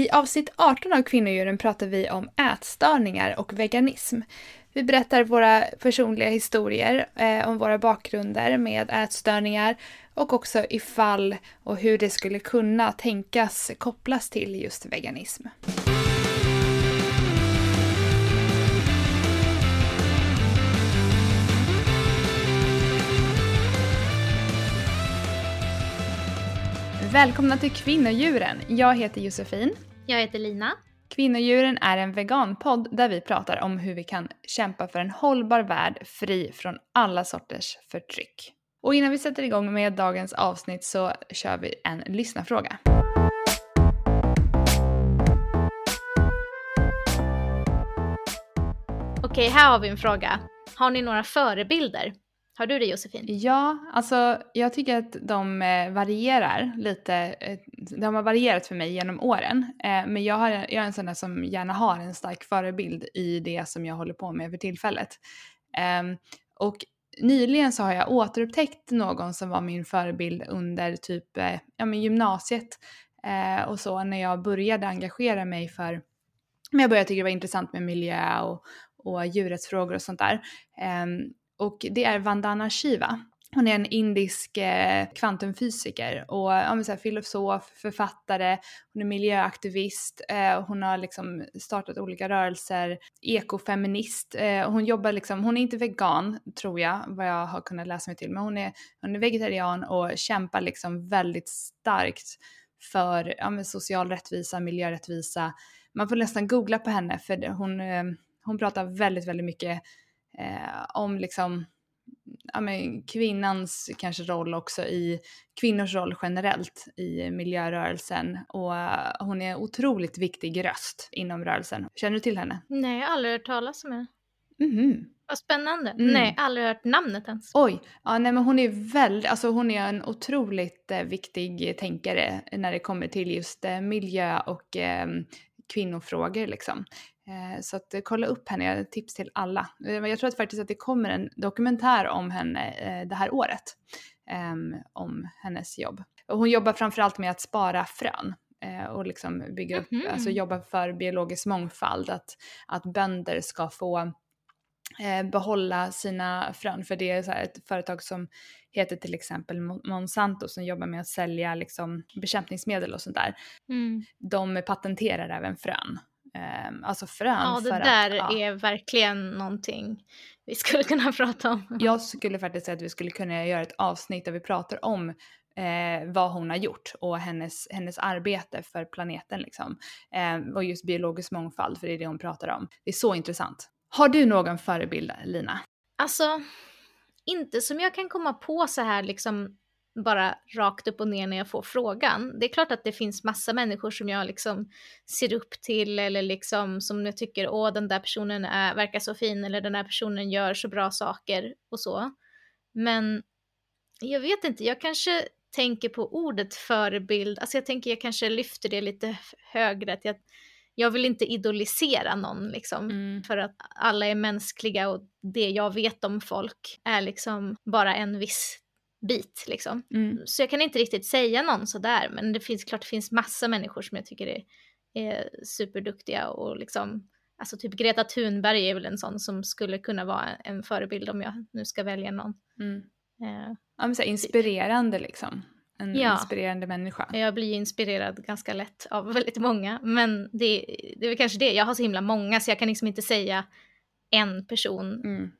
I avsnitt 18 av Kvinnodjuren pratar vi om ätstörningar och veganism. Vi berättar våra personliga historier eh, om våra bakgrunder med ätstörningar och också ifall och hur det skulle kunna tänkas kopplas till just veganism. Välkomna till Kvinnodjuren! Jag heter Josefin. Jag heter Lina. Kvinnodjuren är en veganpodd där vi pratar om hur vi kan kämpa för en hållbar värld fri från alla sorters förtryck. Och innan vi sätter igång med dagens avsnitt så kör vi en lyssnarfråga. Okej, här har vi en fråga. Har ni några förebilder? Har du det Josefin? Ja, alltså jag tycker att de eh, varierar lite. Eh, de har varierat för mig genom åren. Eh, men jag, har, jag är en sån där som gärna har en stark förebild i det som jag håller på med för tillfället. Ehm, och nyligen så har jag återupptäckt någon som var min förebild under typ ja, men gymnasiet och så när jag började engagera mig för, men jag började tycka det var intressant med miljö och, och djurrättsfrågor och sånt där. Ehm, och det är Vandana Shiva. Hon är en indisk eh, kvantumfysiker och ja, så här, filosof, författare, hon är miljöaktivist, eh, hon har liksom startat olika rörelser, ekofeminist, eh, hon jobbar liksom, hon är inte vegan tror jag, vad jag har kunnat läsa mig till, men hon är, hon är vegetarian och kämpar liksom väldigt starkt för ja, social rättvisa, miljörättvisa. Man får nästan googla på henne för hon, eh, hon pratar väldigt, väldigt mycket eh, om liksom ja, men kvinnans kanske roll också i kvinnors roll generellt i miljörörelsen och uh, hon är otroligt viktig röst inom rörelsen. Känner du till henne? Nej, jag har aldrig hört talas om henne. Mm. Vad spännande. Mm. Nej, aldrig hört namnet ens. Oj, ja nej men hon är väldigt, alltså hon är en otroligt eh, viktig tänkare när det kommer till just eh, miljö och eh, kvinnofrågor liksom. Eh, så att eh, kolla upp henne, jag har tips till alla. Eh, jag tror att faktiskt att det kommer en dokumentär om henne det här året. Ehm, om hennes jobb. Hon jobbar framförallt med att spara frön och liksom bygga upp, mm -hmm. alltså jobba för biologisk mångfald, att, att bönder ska få behålla sina frön. För det är så ett företag som heter till exempel Monsanto som jobbar med att sälja liksom bekämpningsmedel och sånt där. Mm. De patenterar även frön. Um, alltså frön. Ja, det där att, ja. är verkligen någonting vi skulle kunna prata om. Jag skulle faktiskt säga att vi skulle kunna göra ett avsnitt där vi pratar om eh, vad hon har gjort och hennes, hennes arbete för planeten liksom. Eh, och just biologisk mångfald, för det är det hon pratar om. Det är så intressant. Har du någon förebild, Lina? Alltså, inte som jag kan komma på så här liksom bara rakt upp och ner när jag får frågan. Det är klart att det finns massa människor som jag liksom ser upp till eller liksom som jag tycker, åh den där personen är, verkar så fin eller den där personen gör så bra saker och så. Men jag vet inte, jag kanske tänker på ordet förebild, alltså jag tänker jag kanske lyfter det lite högre, att jag, jag vill inte idolisera någon liksom, mm. för att alla är mänskliga och det jag vet om folk är liksom bara en viss bit liksom. Mm. Så jag kan inte riktigt säga någon sådär, men det finns klart det finns massa människor som jag tycker är, är superduktiga och liksom, alltså typ Greta Thunberg är väl en sån som skulle kunna vara en förebild om jag nu ska välja någon. Mm. Eh, ja, men så inspirerande liksom. En ja, inspirerande människa. Jag blir inspirerad ganska lätt av väldigt många, men det, det är väl kanske det, jag har så himla många så jag kan liksom inte säga en person mm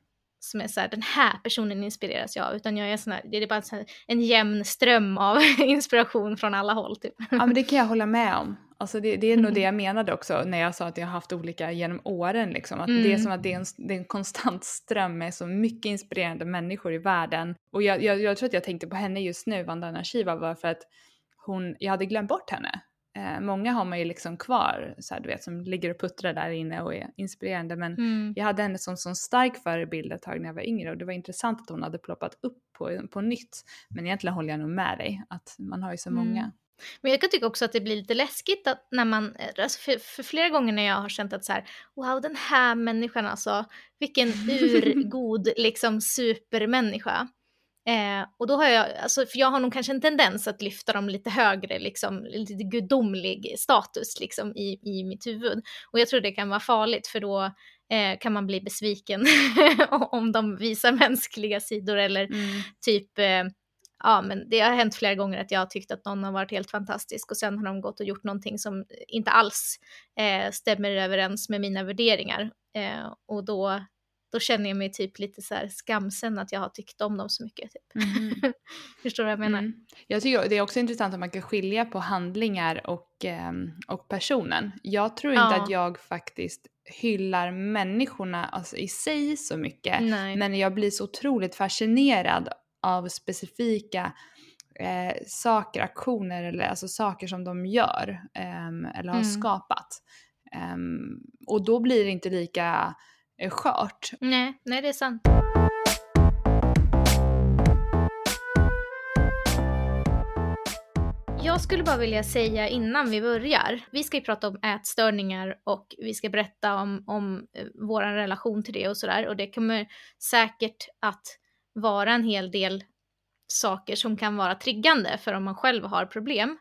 som är så här, den här personen inspireras jag av, utan jag är sån här, det är bara här, en jämn ström av inspiration från alla håll. Typ. Ja men det kan jag hålla med om. Alltså det, det är nog det jag menade också när jag sa att jag har haft olika genom åren. Liksom. Att mm. Det är mm. som att det är, en, det är en konstant ström med så mycket inspirerande människor i världen. Och jag, jag, jag tror att jag tänkte på henne just nu, Vandana Shiva, var för att hon, jag hade glömt bort henne. Eh, många har man ju liksom kvar, så här, du vet, som ligger och puttrar där inne och är inspirerande. Men mm. jag hade henne som, som stark förebild ett tag när jag var yngre och det var intressant att hon hade ploppat upp på, på nytt. Men egentligen håller jag nog med dig, att man har ju så mm. många. Men jag kan tycka också att det blir lite läskigt att när man, alltså för, för, flera gånger när jag har känt att så här, wow den här människan alltså, vilken urgod liksom supermänniska. Eh, och då har jag, alltså, för jag har nog kanske en tendens att lyfta dem lite högre, liksom, lite gudomlig status liksom, i, i mitt huvud. Och jag tror det kan vara farligt för då eh, kan man bli besviken om de visar mänskliga sidor eller mm. typ eh, ja, men det har hänt flera gånger att jag har tyckt att någon har varit helt fantastisk och sen har de gått och gjort någonting som inte alls eh, stämmer överens med mina värderingar. Eh, och då, då känner jag mig typ lite så här skamsen att jag har tyckt om dem så mycket. Typ. Mm. Förstår du vad jag menar? Mm. Jag tycker det är också intressant att man kan skilja på handlingar och, eh, och personen. Jag tror inte ja. att jag faktiskt hyllar människorna alltså, i sig så mycket. Nej. Men jag blir så otroligt fascinerad av specifika eh, saker, aktioner eller alltså saker som de gör eh, eller har mm. skapat. Um, och då blir det inte lika skört. Nej, nej det är sant. Jag skulle bara vilja säga innan vi börjar, vi ska ju prata om ätstörningar och vi ska berätta om, om eh, vår relation till det och sådär och det kommer säkert att vara en hel del saker som kan vara triggande för om man själv har problem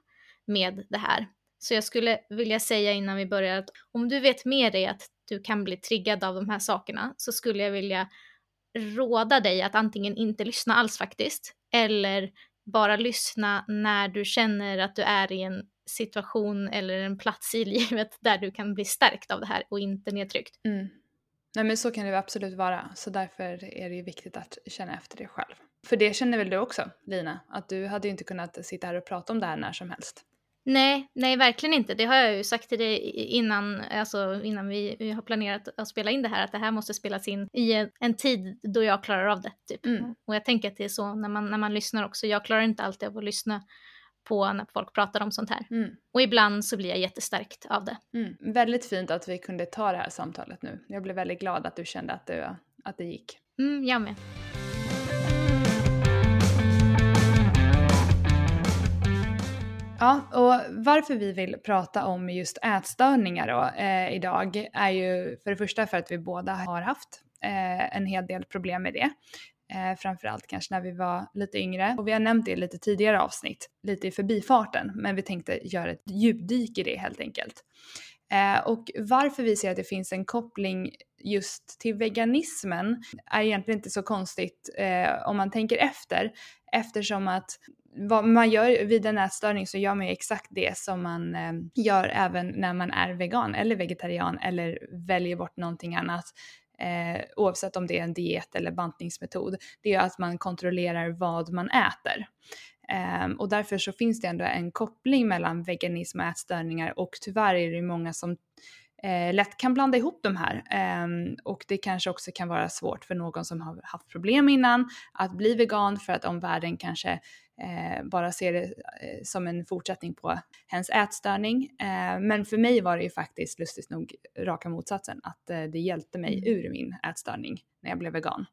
med det här. Så jag skulle vilja säga innan vi börjar att om du vet med dig att du kan bli triggad av de här sakerna så skulle jag vilja råda dig att antingen inte lyssna alls faktiskt eller bara lyssna när du känner att du är i en situation eller en plats i livet där du kan bli stärkt av det här och inte nedtryckt. Mm. Nej men så kan det absolut vara. Så därför är det ju viktigt att känna efter det själv. För det känner väl du också Lina? Att du hade ju inte kunnat sitta här och prata om det här när som helst. Nej, nej verkligen inte. Det har jag ju sagt till dig innan, alltså innan vi, har planerat att spela in det här, att det här måste spelas in i en, tid då jag klarar av det. Typ. Mm. Och jag tänker att det är så när man, när man lyssnar också. Jag klarar inte alltid av att lyssna på när folk pratar om sånt här. Mm. Och ibland så blir jag jättestärkt av det. Mm. Väldigt fint att vi kunde ta det här samtalet nu. Jag blev väldigt glad att du kände att, du, att det gick. Mm, jag med. Ja, och varför vi vill prata om just ätstörningar då, eh, idag är ju för det första för att vi båda har haft eh, en hel del problem med det. Eh, framförallt kanske när vi var lite yngre. Och vi har nämnt det i lite tidigare avsnitt, lite i förbifarten, men vi tänkte göra ett djupdyk i det helt enkelt. Eh, och varför vi ser att det finns en koppling just till veganismen är egentligen inte så konstigt eh, om man tänker efter eftersom att vad man gör vid en ätstörning så gör man ju exakt det som man eh, gör även när man är vegan eller vegetarian eller väljer bort någonting annat. Eh, oavsett om det är en diet eller bantningsmetod. Det är att man kontrollerar vad man äter. Eh, och därför så finns det ändå en koppling mellan veganism och ätstörningar och tyvärr är det många som eh, lätt kan blanda ihop de här. Eh, och det kanske också kan vara svårt för någon som har haft problem innan att bli vegan för att omvärlden kanske eh, bara ser det eh, som en fortsättning på hens ätstörning. Eh, men för mig var det ju faktiskt lustigt nog raka motsatsen, att eh, det hjälpte mig mm. ur min ätstörning när jag blev vegan.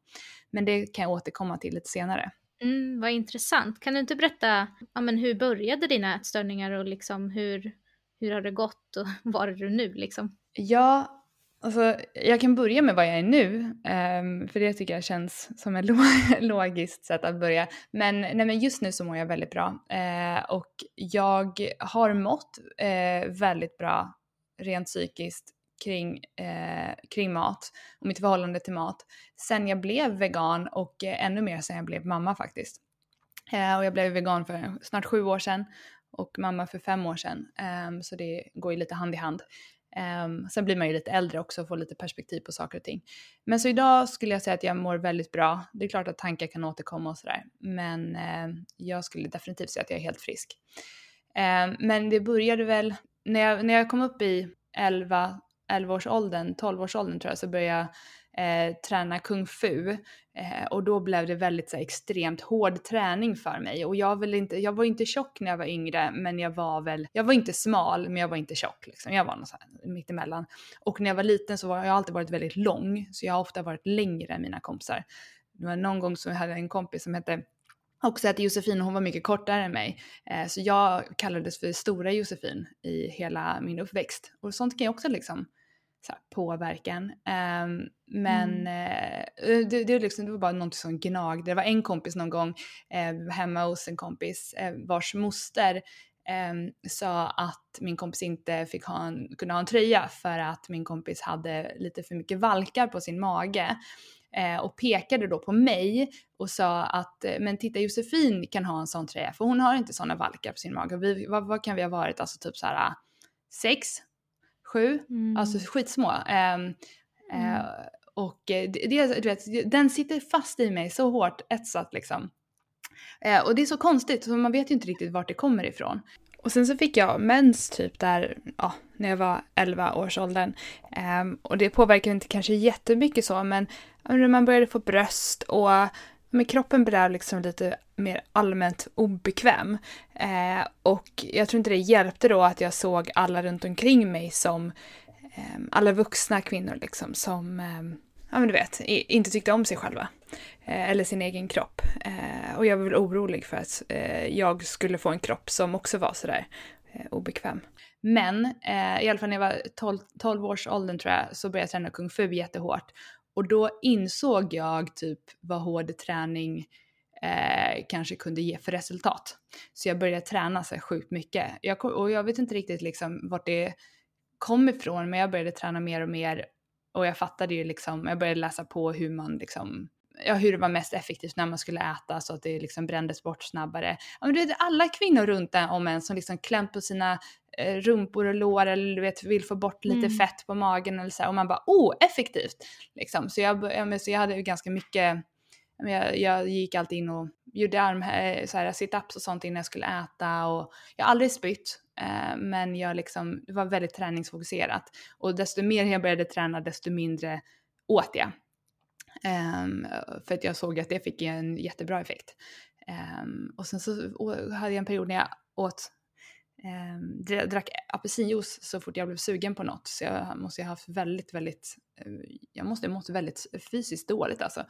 Men det kan jag återkomma till lite senare. Mm, vad intressant. Kan du inte berätta ja, men hur började dina ätstörningar och liksom hur, hur har det gått och var är du nu liksom? Ja, alltså jag kan börja med vad jag är nu, ehm, för det tycker jag känns som ett logiskt sätt att börja. Men, nej, men just nu så mår jag väldigt bra eh, och jag har mått eh, väldigt bra rent psykiskt kring, eh, kring mat och mitt förhållande till mat sen jag blev vegan och ännu mer sen jag blev mamma faktiskt. Och jag blev vegan för snart sju år sedan och mamma för fem år sedan. Um, så det går ju lite hand i hand. Um, sen blir man ju lite äldre också och får lite perspektiv på saker och ting. Men så idag skulle jag säga att jag mår väldigt bra. Det är klart att tankar kan återkomma och sådär. Men uh, jag skulle definitivt säga att jag är helt frisk. Uh, men det började väl när jag, när jag kom upp i 11, 11-årsåldern, 12-årsåldern tror jag, så började jag eh, träna kung fu. Eh, och då blev det väldigt så här, extremt hård träning för mig. Och jag, vill inte, jag var inte tjock när jag var yngre, men jag var väl, jag var inte smal, men jag var inte tjock liksom. Jag var något mittemellan. Och när jag var liten så var jag alltid varit väldigt lång, så jag har ofta varit längre än mina kompisar. Det var någon gång som jag hade en kompis som hette också att Josefin, hon var mycket kortare än mig. Eh, så jag kallades för stora Josefin i hela min uppväxt. Och sånt kan ju också liksom här, påverkan. Um, men mm. uh, det, det, liksom, det, var bara något som gnagde. Det var en kompis någon gång uh, hemma hos en kompis uh, vars moster um, sa att min kompis inte fick ha en, kunna ha en tröja för att min kompis hade lite för mycket valkar på sin mage och pekade då på mig och sa att men titta Josefin kan ha en sån tröja för hon har inte såna valkar på sin mage. Vi, vad, vad, kan vi ha varit? Alltså typ så här sex, sju, mm. alltså skitsmå. Um, mm. och det, det, du vet, den sitter fast i mig så hårt etsat liksom. Uh, och det är så konstigt, för man vet ju inte riktigt vart det kommer ifrån. Och sen så fick jag mens typ där, ja, när jag var 11 års åldern. Um, och det påverkade inte kanske jättemycket så, men man började få bröst och men kroppen blev liksom lite mer allmänt obekväm. Eh, och jag tror inte det hjälpte då att jag såg alla runt omkring mig som eh, alla vuxna kvinnor liksom som, eh, ja men du vet, inte tyckte om sig själva. Eh, eller sin egen kropp. Eh, och jag var väl orolig för att eh, jag skulle få en kropp som också var sådär eh, obekväm. Men eh, i alla fall när jag var 12, 12 års åldern tror jag så började jag träna kung fu jättehårt. Och då insåg jag typ vad hård träning eh, kanske kunde ge för resultat. Så jag började träna så sjukt mycket. Jag, och jag vet inte riktigt liksom vart det kom ifrån men jag började träna mer och mer och jag fattade ju liksom, jag började läsa på hur man liksom ja, hur det var mest effektivt när man skulle äta så att det liksom brändes bort snabbare. Ja, men det är alla kvinnor runt om en som liksom klämt på sina eh, rumpor och lår eller du vet vill få bort lite mm. fett på magen eller så här, och man bara oh effektivt liksom. Så jag, ja, så jag hade ju ganska mycket jag, jag gick alltid in och gjorde arm, eh, så här, sit-ups och sånt innan jag skulle äta och jag har aldrig spytt. Eh, men jag liksom, det var väldigt träningsfokuserat. Och desto mer jag började träna desto mindre åt jag. Um, för att jag såg att det fick en jättebra effekt. Um, och sen så hade jag en period när jag åt um, drack apelsinjuice så fort jag blev sugen på något. Så jag måste ha haft väldigt, väldigt, uh, jag måste ha mått väldigt fysiskt dåligt alltså.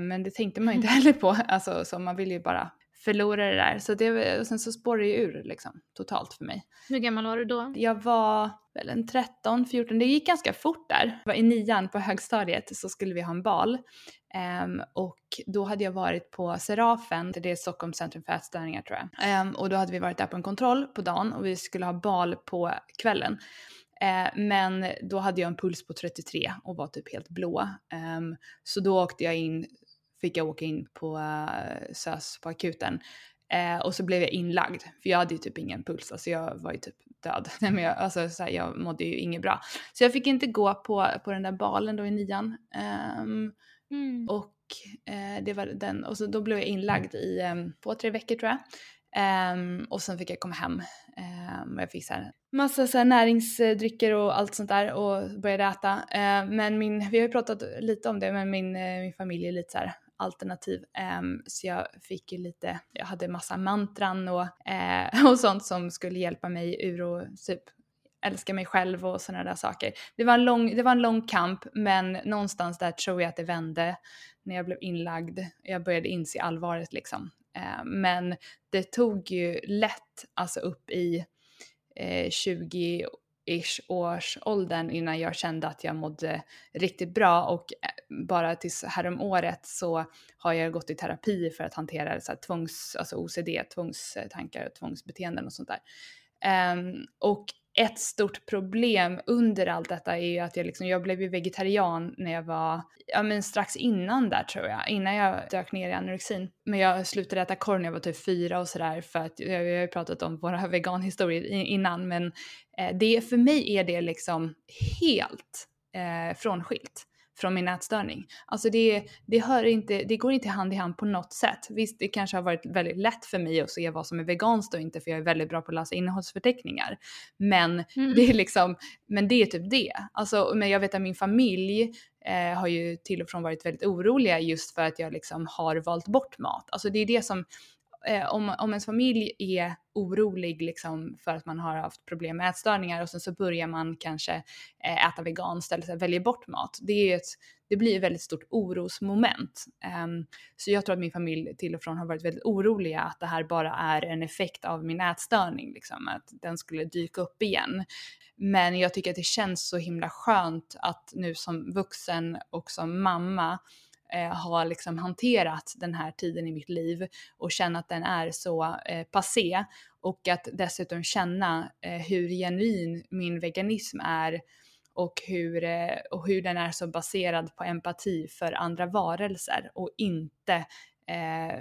Men det tänkte man inte heller på, alltså så man vill ju bara förlora det där. Så det, och sen så spårade det ju ur liksom totalt för mig. Hur gammal var du då? Jag var väl en 13, 14, det gick ganska fort där. I nian på högstadiet så skulle vi ha en bal um, och då hade jag varit på Serafen, det är Stockholms centrum för ätstörningar tror jag. Um, och då hade vi varit där på en kontroll på dagen och vi skulle ha bal på kvällen. Uh, men då hade jag en puls på 33 och var typ helt blå. Um, så då åkte jag in fick jag åka in på uh, SÖS på akuten. Eh, och så blev jag inlagd, för jag hade ju typ ingen puls, alltså jag var ju typ död. Nej, men jag, alltså, så här, jag mådde ju inget bra. Så jag fick inte gå på, på den där balen då i nian. Um, mm. Och eh, det var den, och så då blev jag inlagd i um, två, tre veckor tror jag. Um, och sen fick jag komma hem um, och jag fick så här, massa så här näringsdrycker och allt sånt där och började äta. Uh, men min, vi har ju pratat lite om det, men min, uh, min familj är lite så här alternativ. Um, så jag fick ju lite, jag hade massa mantran och, uh, och sånt som skulle hjälpa mig ur och typ älska mig själv och sådana där saker. Det var, en lång, det var en lång kamp men någonstans där tror jag att det vände när jag blev inlagd. Jag började inse allvaret liksom. Ehm, men det tog ju lätt alltså upp i eh, 20 ish års åldern innan jag kände att jag mådde riktigt bra och eh, bara tills härom året så har jag gått i terapi för att hantera så här tvångs, alltså OCD, tvångstankar och tvångsbeteenden och sånt där. Um, och ett stort problem under allt detta är ju att jag liksom, jag blev ju vegetarian när jag var, ja men strax innan där tror jag, innan jag dök ner i anorexin. Men jag slutade äta korv när jag var typ fyra och sådär för att, vi har ju pratat om våra veganhistorier innan men eh, det, för mig är det liksom helt eh, frånskilt från min ätstörning. Alltså det, det, hör inte, det går inte hand i hand på något sätt. Visst, det kanske har varit väldigt lätt för mig att se vad som är veganskt och inte för jag är väldigt bra på att läsa innehållsförteckningar. Men mm. det är liksom, men det är typ det. Alltså, men jag vet att min familj eh, har ju till och från varit väldigt oroliga just för att jag liksom har valt bort mat. Alltså det är det som eh, om, om ens familj är orolig liksom för att man har haft problem med ätstörningar och sen så börjar man kanske eh, äta veganskt eller så här, väljer bort mat. Det, är ett, det blir ett väldigt stort orosmoment. Um, så jag tror att min familj till och från har varit väldigt oroliga att det här bara är en effekt av min ätstörning, liksom, att den skulle dyka upp igen. Men jag tycker att det känns så himla skönt att nu som vuxen och som mamma eh, har liksom hanterat den här tiden i mitt liv och känna att den är så eh, passé och att dessutom känna eh, hur genuin min veganism är och hur, eh, och hur den är så baserad på empati för andra varelser och inte eh,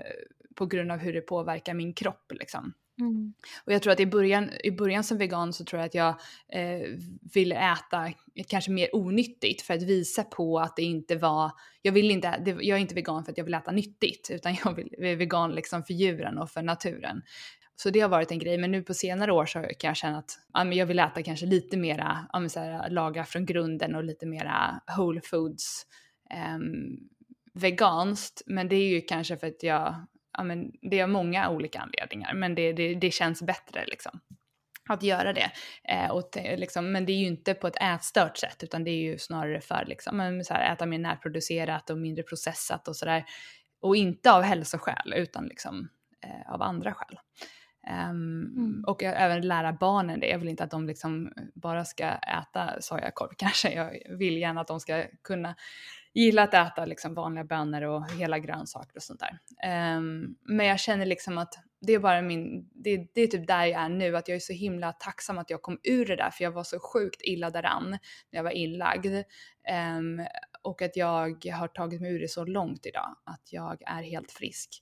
på grund av hur det påverkar min kropp liksom. Mm. Och jag tror att i början, i början som vegan så tror jag att jag eh, ville äta kanske mer onyttigt för att visa på att det inte var, jag vill inte, det, jag är inte vegan för att jag vill äta nyttigt utan jag vill, är vegan liksom för djuren och för naturen. Så det har varit en grej, men nu på senare år så kan jag känna att ja, jag vill äta kanske lite mera, ja, så här, laga från grunden och lite mera whole foods eh, veganskt. Men det är ju kanske för att jag ja, men det är många olika anledningar, men det, det, det känns bättre liksom att göra det. Eh, och liksom, men det är ju inte på ett ätstört sätt utan det är ju snarare för liksom, så här, äta mer närproducerat och mindre processat och sådär. Och inte av hälsoskäl utan liksom, eh, av andra skäl. Um, mm. Och jag, även lära barnen det. Jag vill inte att de liksom bara ska äta sojakorv kanske. Jag vill gärna att de ska kunna gillar att äta liksom vanliga bönor och hela grönsaker och sånt där. Um, men jag känner liksom att det är bara min, det, det, är typ där jag är nu, att jag är så himla tacksam att jag kom ur det där för jag var så sjukt illa däran när jag var inlagd. Um, och att jag har tagit mig ur det så långt idag, att jag är helt frisk.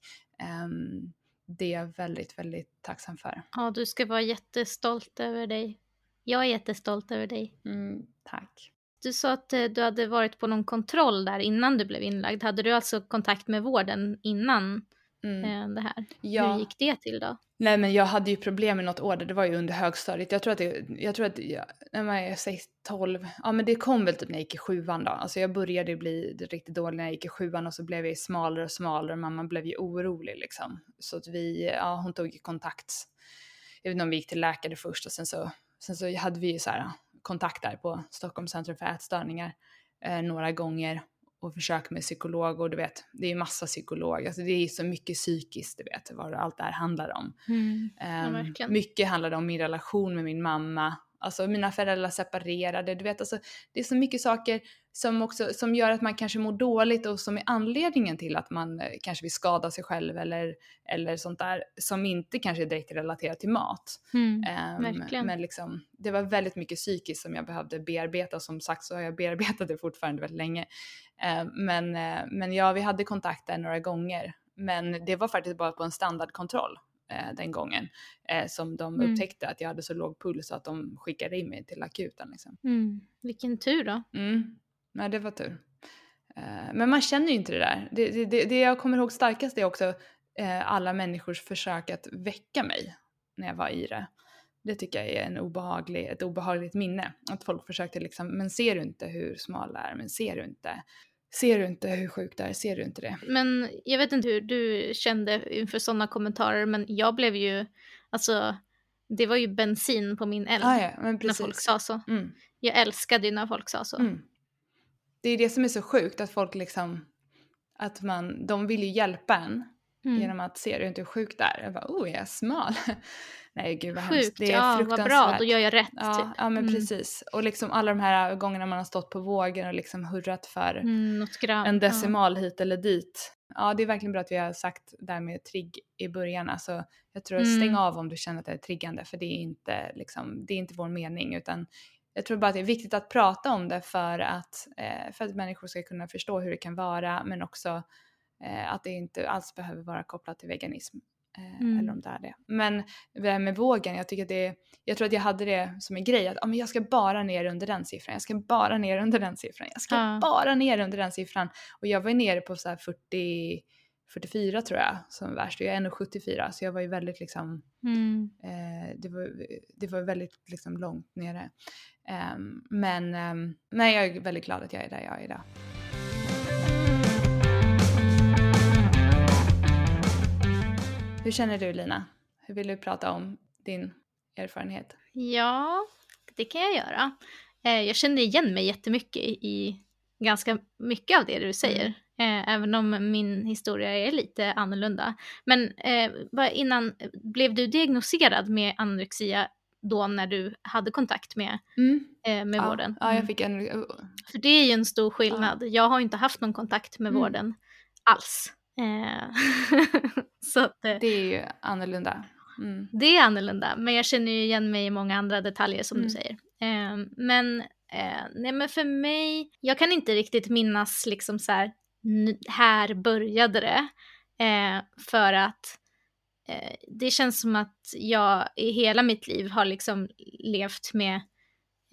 Um, det är jag väldigt, väldigt tacksam för. Ja, du ska vara jättestolt över dig. Jag är jättestolt över dig. Mm, tack. Du sa att eh, du hade varit på någon kontroll där innan du blev inlagd. Hade du alltså kontakt med vården innan mm. Eh, det här? Ja. Hur gick det till då? Nej men jag hade ju problem med något år, det var ju under högstadiet. Jag tror att det, jag tror att jag, när man är 6, 12, ja men det kom väl typ när jag gick i sjuan då. Alltså jag började bli riktigt dålig när jag gick i sjuan och så blev jag smalare och smalare. Mamma blev ju orolig liksom. Så att vi, ja hon tog kontakt. Jag vet inte om vi gick till läkare först och sen så, sen så hade vi ju så här kontakt där på Stockholms centrum för ätstörningar eh, några gånger och försök med psykolog och du vet, det är ju massa psykolog, alltså det är så mycket psykiskt du vet vad allt det här handlar om. Mm, ja, um, mycket handlade om min relation med min mamma, alltså mina föräldrar separerade, du vet alltså det är så mycket saker som också som gör att man kanske mår dåligt och som är anledningen till att man eh, kanske vill skada sig själv eller, eller sånt där som inte kanske är direkt relaterat till mat. Mm, um, men liksom, det var väldigt mycket psykiskt som jag behövde bearbeta. Som sagt så har jag bearbetat det fortfarande väldigt länge. Um, men, uh, men ja, vi hade kontakt där några gånger. Men det var faktiskt bara på en standardkontroll eh, den gången eh, som de mm. upptäckte att jag hade så låg puls att de skickade in mig till akuten. Liksom. Mm. Vilken tur då. Mm. Nej, det var tur. Eh, men man känner ju inte det där. Det, det, det jag kommer ihåg starkast är också eh, alla människors försök att väcka mig när jag var i det. Det tycker jag är en obehaglig, ett obehagligt minne. Att folk försökte liksom, men ser du inte hur smal det är? Men ser du inte? Ser du inte hur sjukt det är? Ser du inte det? Men jag vet inte hur du kände inför sådana kommentarer, men jag blev ju, alltså, det var ju bensin på min eld ah, ja, när folk sa så. Mm. Jag älskade ju när folk sa så. Mm det är det som är så sjukt att folk liksom, att man, de vill ju hjälpa en mm. genom att se du inte hur sjuk det är. Jag bara, oh jag är smal. Nej gud vad Sjukt, hemskt. Det är ja vad bra, då gör jag rätt. Ja, typ. ja men mm. precis. Och liksom alla de här gångerna man har stått på vågen och liksom hurrat för mm, en decimal ja. hit eller dit. Ja det är verkligen bra att vi har sagt det här med trigg i början. Alltså, jag tror att stäng mm. av om du känner att det är triggande för det är inte, liksom, det är inte vår mening utan jag tror bara att det är viktigt att prata om det för att, eh, för att människor ska kunna förstå hur det kan vara men också eh, att det inte alls behöver vara kopplat till veganism. Eh, mm. Eller om det är det. Men det här med vågen, jag tycker att det jag tror att jag hade det som en grej att ah, men jag ska bara ner under den siffran, jag ska bara ner under den siffran, jag ska ja. bara ner under den siffran. Och jag var nere på så 40 44 tror jag som värst och jag är 1,74 så jag var ju väldigt liksom, mm. eh, det, var, det var väldigt liksom långt nere. Um, men um, nej, jag är väldigt glad att jag är där jag är idag. Hur känner du Lina? Hur vill du prata om din erfarenhet? Ja, det kan jag göra. Eh, jag känner igen mig jättemycket i ganska mycket av det du säger. Mm. Eh, även om min historia är lite annorlunda. Men eh, innan, blev du diagnostiserad med anorexia då när du hade kontakt med, mm. eh, med ja, vården? Ja, jag mm. fick en... För det är ju en stor skillnad. Ja. Jag har inte haft någon kontakt med mm. vården alls. Eh, så att, eh, det är ju annorlunda. Mm. Det är annorlunda, men jag känner ju igen mig i många andra detaljer som du säger. Eh, men Eh, nej men för mig, jag kan inte riktigt minnas liksom så här, här började det. Eh, för att eh, det känns som att jag i hela mitt liv har liksom levt med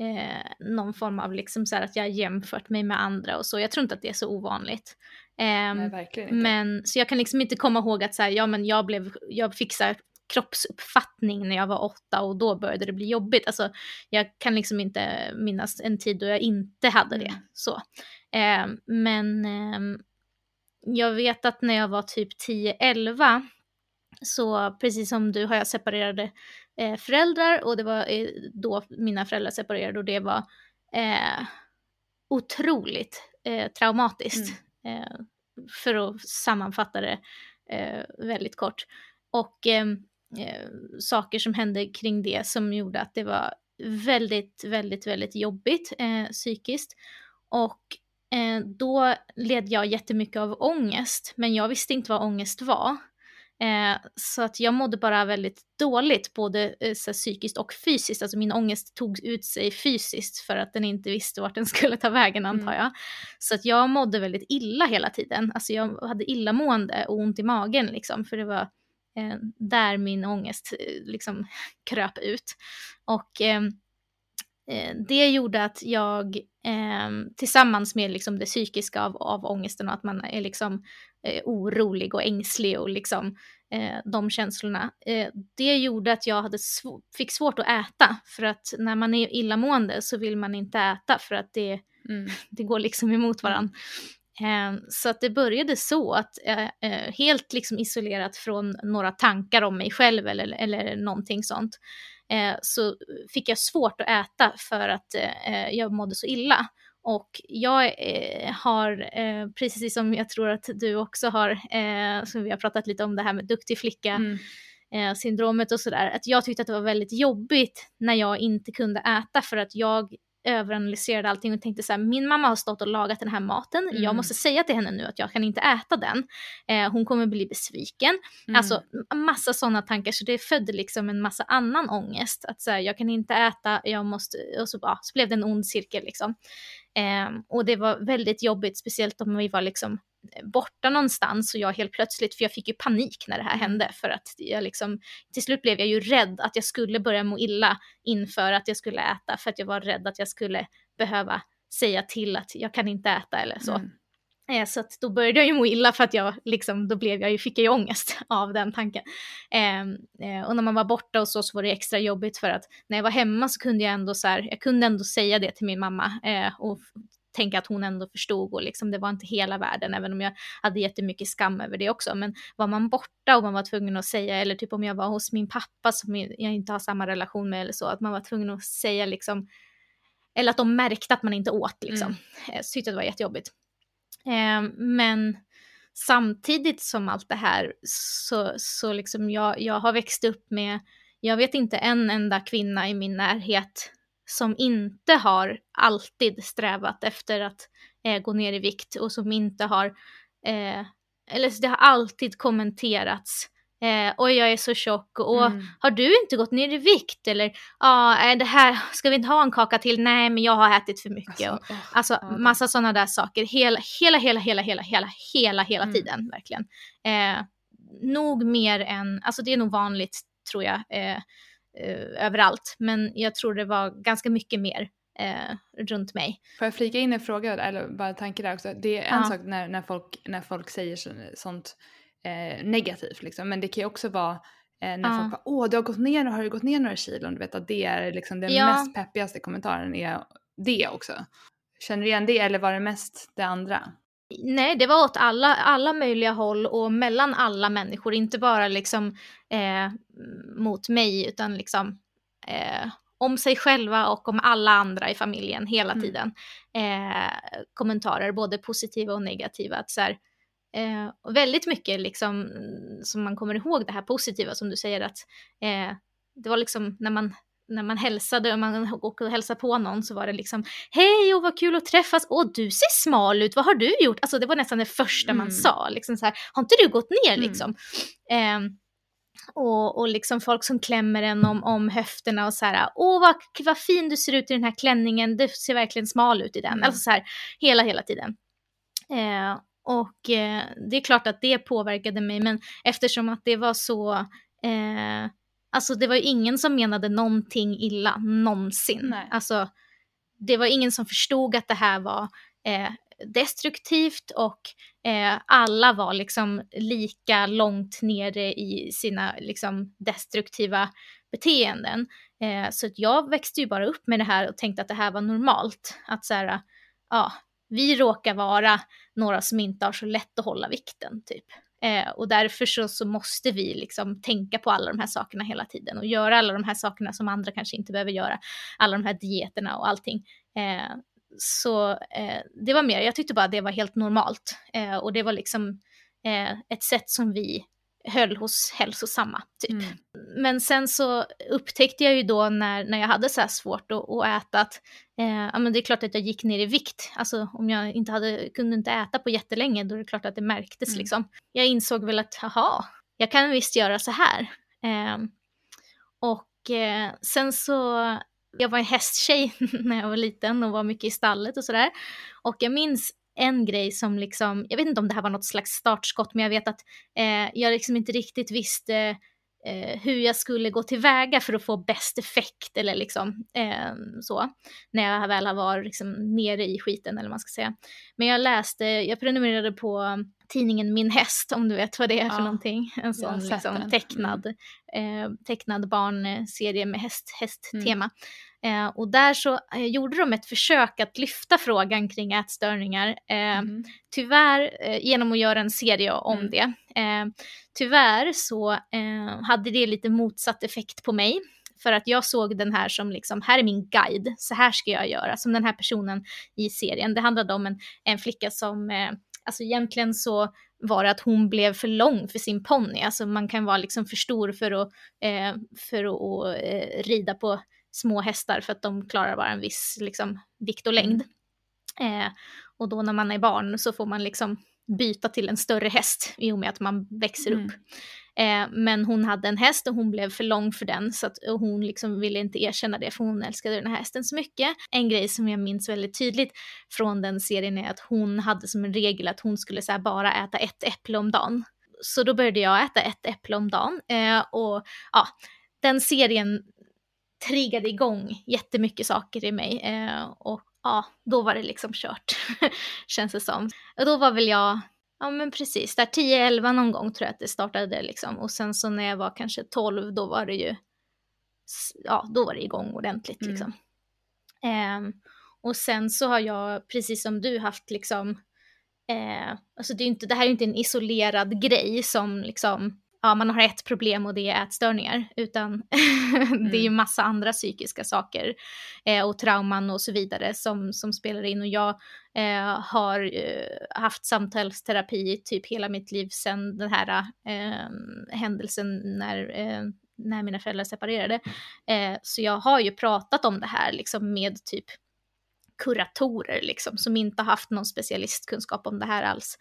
eh, någon form av liksom så här att jag har jämfört mig med andra och så. Jag tror inte att det är så ovanligt. Nej, verkligen inte. Men, så jag kan liksom inte komma ihåg att så här, ja, men jag, blev, jag fick så kroppsuppfattning när jag var åtta och då började det bli jobbigt. Alltså, jag kan liksom inte minnas en tid då jag inte hade det. Mm. Så. Eh, men eh, jag vet att när jag var typ 10-11 så precis som du har jag separerade eh, föräldrar och det var eh, då mina föräldrar separerade och det var eh, otroligt eh, traumatiskt. Mm. Eh, för att sammanfatta det väldigt kort. Och ehm, eh, saker som hände kring det som gjorde att det var väldigt, väldigt, väldigt jobbigt eh, psykiskt. Och eh, då led jag jättemycket av ångest, men jag visste inte vad ångest var. Eh, så att jag mådde bara väldigt dåligt, både eh, så psykiskt och fysiskt. Alltså min ångest tog ut sig fysiskt för att den inte visste vart den skulle ta vägen antar mm. jag. Så att jag mådde väldigt illa hela tiden. Alltså jag hade illamående och ont i magen liksom, för det var eh, där min ångest eh, liksom kröp ut. Och eh, eh, det gjorde att jag eh, tillsammans med liksom det psykiska av, av ångesten och att man är liksom orolig och ängslig och liksom de känslorna. Det gjorde att jag hade sv fick svårt att äta för att när man är illamående så vill man inte äta för att det, mm. det går liksom emot varandra. Ehm, så att det började så att eh, eh, helt liksom isolerat från några tankar om mig själv eller, eller någonting sånt eh, så fick jag svårt att äta för att jag mådde så illa. Och jag har, precis som jag tror att du också har, som vi har pratat lite om det här med duktig flicka, mm syndromet och sådär, att jag tyckte att det var väldigt jobbigt när jag inte kunde äta för att jag överanalyserade allting och tänkte så här, min mamma har stått och lagat den här maten, mm. jag måste säga till henne nu att jag kan inte äta den, eh, hon kommer bli besviken. Mm. Alltså massa sådana tankar, så det födde liksom en massa annan ångest. Att så här, jag kan inte äta, jag måste, och så, ja, så blev det en ond cirkel liksom. Eh, och det var väldigt jobbigt, speciellt om vi var liksom borta någonstans och jag helt plötsligt, för jag fick ju panik när det här mm. hände för att jag liksom, till slut blev jag ju rädd att jag skulle börja må illa inför att jag skulle äta för att jag var rädd att jag skulle behöva säga till att jag kan inte äta eller så. Mm. Eh, så att då började jag ju må illa för att jag liksom, då blev jag ju, fick jag ju ångest av den tanken. Eh, eh, och när man var borta och så, så var det extra jobbigt för att när jag var hemma så kunde jag ändå så här, jag kunde ändå säga det till min mamma eh, och tänka att hon ändå förstod och liksom det var inte hela världen, även om jag hade jättemycket skam över det också. Men var man borta och man var tvungen att säga, eller typ om jag var hos min pappa som jag inte har samma relation med eller så, att man var tvungen att säga liksom, eller att de märkte att man inte åt liksom. Mm. Så tyckte jag det var jättejobbigt. Eh, men samtidigt som allt det här så, så liksom jag, jag har växt upp med, jag vet inte en enda kvinna i min närhet som inte har alltid strävat efter att eh, gå ner i vikt och som inte har, eh, eller det har alltid kommenterats. Eh, Oj, jag är så tjock och mm. har du inte gått ner i vikt? Eller ja, ah, det här, ska vi inte ha en kaka till? Nej, men jag har ätit för mycket. Alltså, och, alltså oh, massa sådana där saker. Hela, hela, hela, hela, hela, hela, hela, hela mm. tiden verkligen. Eh, nog mer än, alltså det är nog vanligt tror jag. Eh, eh, överallt. Men jag tror det var ganska mycket mer eh, runt mig. Får jag flika in en fråga eller bara en tanke där också? Det är en ja. sak när, när, folk, när folk säger sånt eh, negativt liksom, men det kan ju också vara eh, när ja. folk bara åh du har gått ner, har du gått ner några kilon? Du vet att det är liksom den ja. mest peppigaste kommentaren är det också. Känner du igen det eller var det mest det andra? Nej, det var åt alla, alla möjliga håll och mellan alla människor, inte bara liksom eh, mot mig utan liksom eh, om sig själva och om alla andra i familjen hela mm. tiden. Eh, kommentarer, både positiva och negativa. Att så här, eh, väldigt mycket liksom, som man kommer ihåg det här positiva som du säger att eh, det var liksom när man när man hälsade och man åkte och hälsade på någon så var det liksom hej och vad kul att träffas, åh du ser smal ut, vad har du gjort? Alltså det var nästan det första mm. man sa, liksom så här, har inte du gått ner mm. liksom? Eh, och, och liksom folk som klämmer en om, om höfterna och så här, åh vad, vad fin du ser ut i den här klänningen, du ser verkligen smal ut i den. Mm. Alltså så här, hela, hela tiden. Eh, och eh, det är klart att det påverkade mig, men eftersom att det var så, eh, alltså det var ju ingen som menade någonting illa någonsin. Nej. Alltså det var ingen som förstod att det här var eh, destruktivt och eh, alla var liksom lika långt nere i sina liksom destruktiva beteenden. Eh, så jag växte ju bara upp med det här och tänkte att det här var normalt. Att så här, ja, vi råkar vara några som inte har så lätt att hålla vikten typ. Eh, och därför så, så måste vi liksom tänka på alla de här sakerna hela tiden och göra alla de här sakerna som andra kanske inte behöver göra. Alla de här dieterna och allting. Eh, så eh, det var mer, jag tyckte bara det var helt normalt. Eh, och det var liksom eh, ett sätt som vi höll hos hälsosamma. Typ. Mm. Men sen så upptäckte jag ju då när, när jag hade så här svårt att, att äta att eh, ja, men det är klart att jag gick ner i vikt. Alltså om jag inte hade, kunde inte äta på jättelänge då är det klart att det märktes mm. liksom. Jag insåg väl att jaha, jag kan visst göra så här. Eh, och eh, sen så jag var en hästtjej när jag var liten och var mycket i stallet och sådär. Och jag minns en grej som liksom, jag vet inte om det här var något slags startskott, men jag vet att eh, jag liksom inte riktigt visste eh, hur jag skulle gå tillväga för att få bäst effekt eller liksom eh, så. När jag väl var liksom nere i skiten eller vad man ska säga. Men jag läste, jag prenumererade på tidningen Min häst, om du vet vad det är för ja, någonting. En sån liksom, tecknad, mm. eh, tecknad barnserie med häst, hästtema. Mm. Eh, och där så eh, gjorde de ett försök att lyfta frågan kring ätstörningar. Eh, mm. Tyvärr, eh, genom att göra en serie om mm. det. Eh, tyvärr så eh, hade det lite motsatt effekt på mig. För att jag såg den här som liksom, här är min guide, så här ska jag göra. Som den här personen i serien. Det handlade om en, en flicka som, alltså egentligen så var det att hon blev för lång för sin ponny. Alltså man kan vara liksom för stor för att, eh, för att eh, rida på små hästar för att de klarar bara en viss liksom, vikt och längd. Eh, och då när man är barn så får man liksom byta till en större häst i och med att man växer mm. upp. Eh, men hon hade en häst och hon blev för lång för den så att hon liksom ville inte erkänna det för hon älskade den här hästen så mycket. En grej som jag minns väldigt tydligt från den serien är att hon hade som en regel att hon skulle så bara äta ett äpple om dagen. Så då började jag äta ett äpple om dagen eh, och ja, den serien triggade igång jättemycket saker i mig. Eh, och ja, då var det liksom kört, känns det som. Och då var väl jag, ja men precis, där 10-11 någon gång tror jag att det startade liksom. Och sen så när jag var kanske 12, då var det ju, ja, då var det igång ordentligt mm. liksom. Eh, och sen så har jag, precis som du, haft liksom, eh, alltså det, är inte, det här är inte en isolerad grej som liksom ja, man har ett problem och det är ätstörningar, utan mm. det är ju mm. massa andra psykiska saker eh, och trauman och så vidare som, som spelar in. Och jag eh, har eh, haft samtalsterapi typ hela mitt liv sedan den här eh, händelsen när, eh, när mina föräldrar separerade. Eh, så jag har ju pratat om det här liksom med typ kuratorer liksom, som inte har haft någon specialistkunskap om det här alls.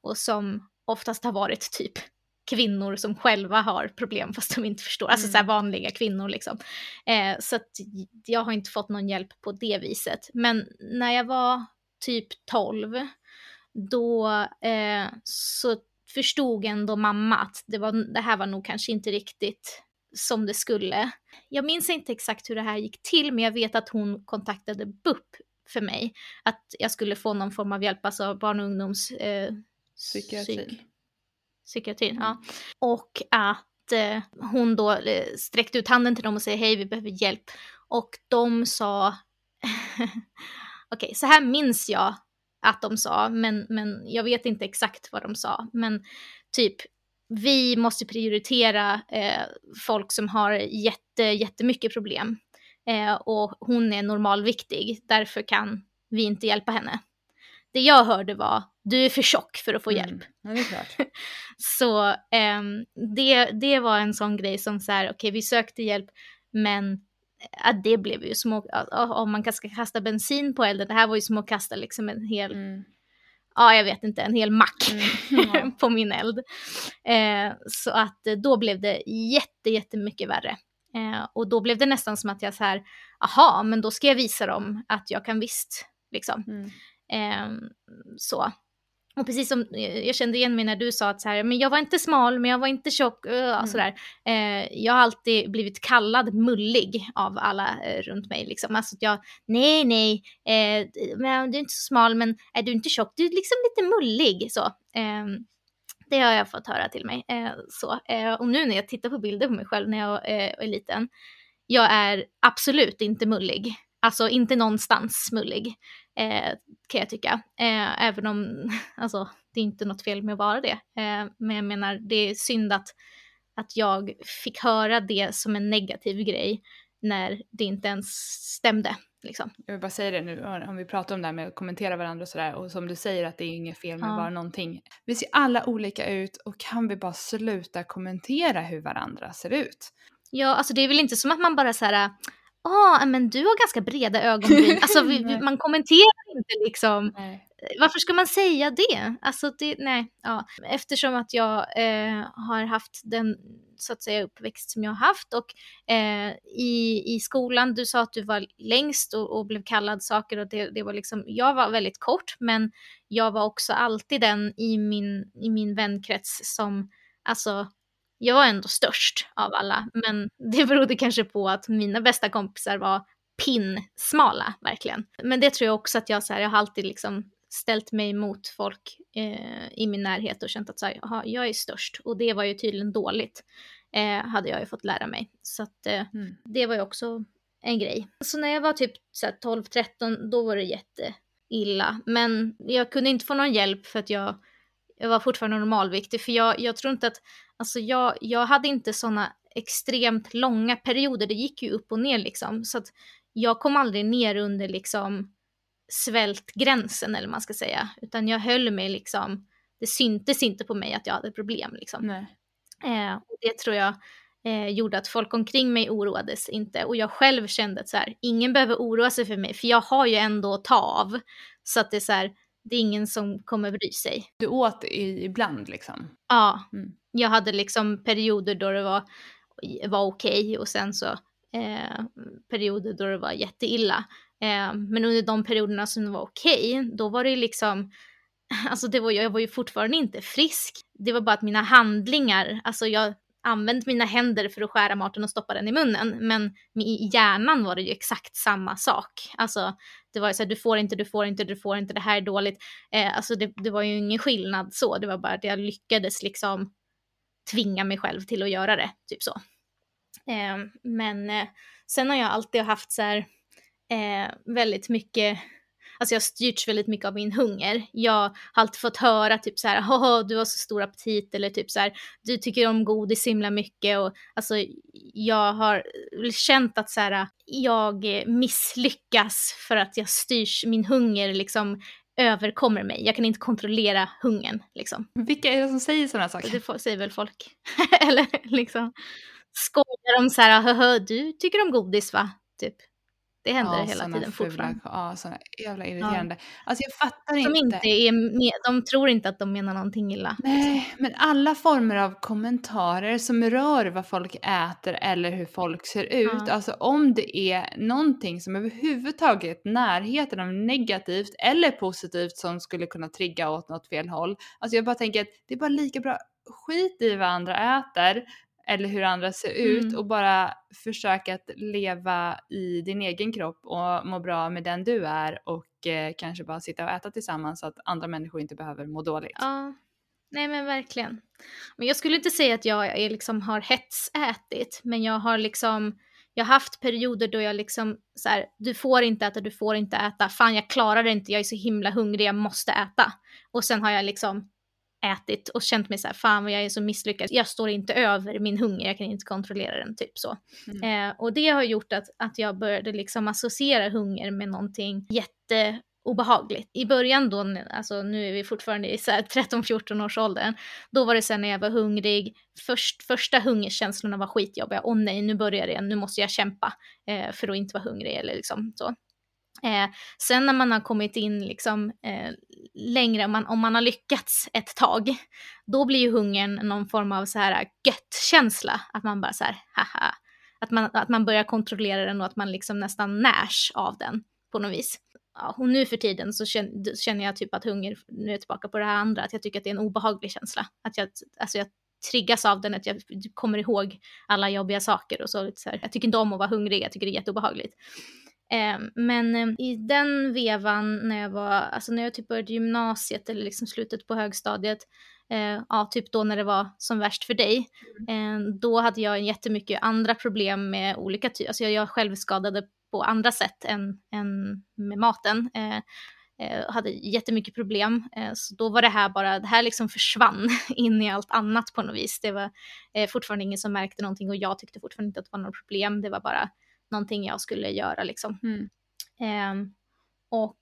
och som oftast har varit typ kvinnor som själva har problem fast de inte förstår, alltså mm. så här vanliga kvinnor liksom. Eh, så att jag har inte fått någon hjälp på det viset. Men när jag var typ 12, då eh, så förstod ändå mamma att det, var, det här var nog kanske inte riktigt som det skulle. Jag minns inte exakt hur det här gick till, men jag vet att hon kontaktade BUP för mig. Att jag skulle få någon form av hjälp, alltså barn och ungdoms... Eh, Psykiatri psykiatrin. Ja. Mm. Och att eh, hon då eh, sträckte ut handen till dem och säger hej, vi behöver hjälp. Och de sa, okej, okay, så här minns jag att de sa, men, men jag vet inte exakt vad de sa. Men typ, vi måste prioritera eh, folk som har jätte, jättemycket problem. Eh, och hon är normalviktig, därför kan vi inte hjälpa henne. Det jag hörde var, du är för tjock för att få hjälp. Mm, ja, det är klart. så eh, det, det var en sån grej som så här, okej okay, vi sökte hjälp, men ja, det blev ju som att, om man ska kasta bensin på elden, det här var ju som att kasta liksom en hel, mm. ja jag vet inte, en hel mack mm. på min eld. Eh, så att eh, då blev det jätte, jättemycket värre. Eh, och då blev det nästan som att jag så här, aha, men då ska jag visa dem att jag kan visst, liksom. Mm. Eh, så. Och precis som eh, jag kände igen mig när du sa att så här, men jag var inte smal, men jag var inte tjock, uh, mm. sådär. Eh, jag har alltid blivit kallad mullig av alla eh, runt mig. Liksom. Alltså att jag, nej, nej, eh, men du är inte så smal, men är du inte tjock, du är liksom lite mullig. Så. Eh, det har jag fått höra till mig. Eh, så. och nu när jag tittar på bilder på mig själv när jag är liten, jag är absolut inte mullig. Alltså inte någonstans mullig eh, kan jag tycka. Eh, även om, alltså det är inte något fel med att vara det. Eh, men jag menar, det är synd att, att jag fick höra det som en negativ grej när det inte ens stämde. Liksom. Jag vill bara säga det nu, om vi pratar om det här med att kommentera varandra och sådär, och som du säger att det är inget fel med ja. bara någonting. Vi ser alla olika ut och kan vi bara sluta kommentera hur varandra ser ut? Ja, alltså det är väl inte som att man bara så här ah, men du har ganska breda ögonbryn. Alltså vi, man kommenterar inte liksom. Nej. Varför ska man säga det? Alltså det, nej, ja. Eftersom att jag eh, har haft den så att säga uppväxt som jag har haft och eh, i, i skolan, du sa att du var längst och, och blev kallad saker och det, det var liksom, jag var väldigt kort men jag var också alltid den i min, i min vänkrets som alltså jag var ändå störst av alla, men det berodde kanske på att mina bästa kompisar var pinsmala, verkligen. Men det tror jag också att jag, så här, jag har alltid liksom ställt mig mot folk eh, i min närhet och känt att så här, aha, jag är störst. Och det var ju tydligen dåligt, eh, hade jag ju fått lära mig. Så att eh, mm. det var ju också en grej. Så när jag var typ 12-13, då var det jätteilla. Men jag kunde inte få någon hjälp för att jag, jag var fortfarande normalviktig. För jag, jag tror inte att Alltså jag, jag hade inte sådana extremt långa perioder, det gick ju upp och ner liksom. Så att jag kom aldrig ner under liksom svältgränsen eller vad man ska säga. Utan jag höll mig liksom, det syntes inte på mig att jag hade problem liksom. Eh, och det tror jag eh, gjorde att folk omkring mig oroades inte. Och jag själv kände att så här, ingen behöver oroa sig för mig, för jag har ju ändå att ta av. Så att det är så här, det är ingen som kommer bry sig. Du åt ibland liksom? Ja. Mm jag hade liksom perioder då det var, var okej okay, och sen så eh, perioder då det var jätteilla. Eh, men under de perioderna som det var okej, okay, då var det liksom, alltså det var, jag var ju fortfarande inte frisk. Det var bara att mina handlingar, alltså jag använt mina händer för att skära maten och stoppa den i munnen, men i hjärnan var det ju exakt samma sak. Alltså det var ju så här, du får inte, du får inte, du får inte, det här är dåligt. Eh, alltså det, det var ju ingen skillnad så, det var bara att jag lyckades liksom tvinga mig själv till att göra det, typ så. Eh, men eh, sen har jag alltid haft så här eh, väldigt mycket Alltså jag har styrts väldigt mycket av min hunger. Jag har alltid fått höra typ så här, du har så stor aptit eller typ så här, du tycker om godis himla mycket och alltså jag har känt att så här, jag misslyckas för att jag styrs, min hunger liksom överkommer mig. Jag kan inte kontrollera hungern. Liksom. Vilka är det som säger sådana saker? Det säger väl folk. Eller liksom skojar om så här, du tycker om godis va? Typ. Det händer ja, hela tiden fula, fortfarande. Ja, sådana jävla irriterande. Ja. Alltså jag fattar Som inte. inte är de tror inte att de menar någonting illa. Nej, men alla former av kommentarer som rör vad folk äter eller hur folk ser ut. Ja. Alltså om det är någonting som överhuvudtaget närheten av negativt eller positivt som skulle kunna trigga åt något fel håll. Alltså jag bara tänker att det är bara lika bra skit i vad andra äter eller hur andra ser ut mm. och bara försöka att leva i din egen kropp och må bra med den du är och eh, kanske bara sitta och äta tillsammans så att andra människor inte behöver må dåligt. Ja, nej men verkligen. Men jag skulle inte säga att jag är, liksom har hetsätit men jag har liksom jag har haft perioder då jag liksom så här, du får inte äta, du får inte äta, fan jag klarar det inte, jag är så himla hungrig, jag måste äta. Och sen har jag liksom ätit och känt mig så här, fan vad jag är så misslyckad, jag står inte över min hunger, jag kan inte kontrollera den, typ så. Mm. Eh, och det har gjort att, att jag började liksom associera hunger med någonting jätte obehagligt. I början då, alltså nu är vi fortfarande i 13-14 års åldern, då var det sen när jag var hungrig, först, första hungerkänslorna var skitjobbiga, åh nej nu börjar det, nu måste jag kämpa eh, för att inte vara hungrig eller liksom så. Eh, sen när man har kommit in liksom, eh, längre, om man, om man har lyckats ett tag, då blir ju hungern någon form av så här äh, gött-känsla, att man bara så här, haha, att man, att man börjar kontrollera den och att man liksom nästan närs av den på något vis ja, och nu för tiden så känner jag typ att hunger, nu är jag tillbaka på det här andra, att jag tycker att det är en obehaglig känsla. Att jag, alltså jag triggas av den, att jag kommer ihåg alla jobbiga saker och så. så här, jag tycker inte om att vara hungrig, jag tycker det är jätteobehagligt. Eh, men eh, i den vevan när jag var, alltså när jag typ började gymnasiet eller liksom slutet på högstadiet, eh, ja typ då när det var som värst för dig, eh, då hade jag jättemycket andra problem med olika typer, alltså jag, jag självskadade på andra sätt än, än med maten. Eh, eh, hade jättemycket problem. Så då var det här bara, det här liksom försvann in i allt annat på något vis. Det var fortfarande ingen som märkte någonting och jag tyckte fortfarande inte att det var något problem. Det var bara någonting jag skulle göra liksom. Mm. Eh, och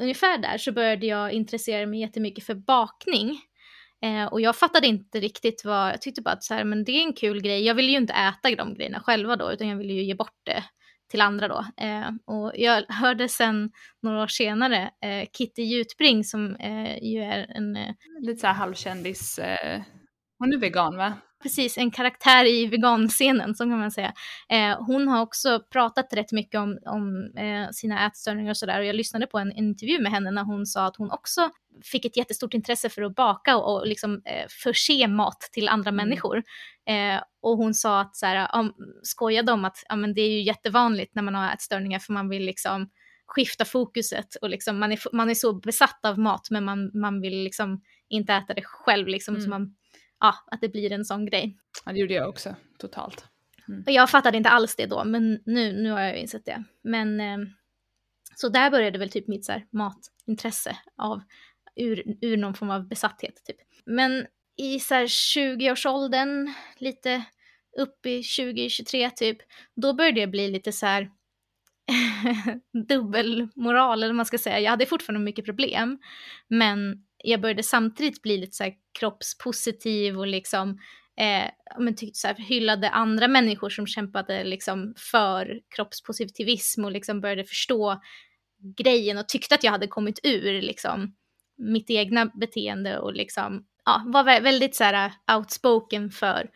ungefär där så började jag intressera mig jättemycket för bakning. Eh, och jag fattade inte riktigt vad, jag tyckte bara att så här, men det är en kul grej. Jag ville ju inte äta de grejerna själva då, utan jag ville ju ge bort det till andra då. Eh, och jag hörde sen några år senare eh, Kitty Jutbring som eh, ju är en... Eh, Lite så här halvkändis, eh, hon är vegan va? Precis, en karaktär i veganscenen, så kan man säga. Eh, hon har också pratat rätt mycket om, om sina ätstörningar och sådär. Och jag lyssnade på en intervju med henne när hon sa att hon också fick ett jättestort intresse för att baka och, och liksom, eh, förse mat till andra mm. människor. Eh, och hon sa att, så här, um, skojade om att ja, men det är ju jättevanligt när man har ätstörningar för man vill liksom skifta fokuset och liksom, man, är, man är så besatt av mat men man, man vill liksom inte äta det själv liksom, mm. så man, ja, att det blir en sån grej. Ja, det gjorde jag också, totalt. Mm. Och jag fattade inte alls det då, men nu, nu har jag insett det. Men eh, så där började väl typ mitt så här, matintresse av ur, ur någon form av besatthet typ. Men i så 20-årsåldern, lite upp i 20-23 typ, då började det bli lite så här dubbelmoral, eller vad man ska säga. Jag hade fortfarande mycket problem, men jag började samtidigt bli lite så här kroppspositiv och liksom eh, men tyckte så här, hyllade andra människor som kämpade liksom för kroppspositivism och liksom började förstå grejen och tyckte att jag hade kommit ur liksom mitt egna beteende och liksom, ja, var väldigt så här outspoken för,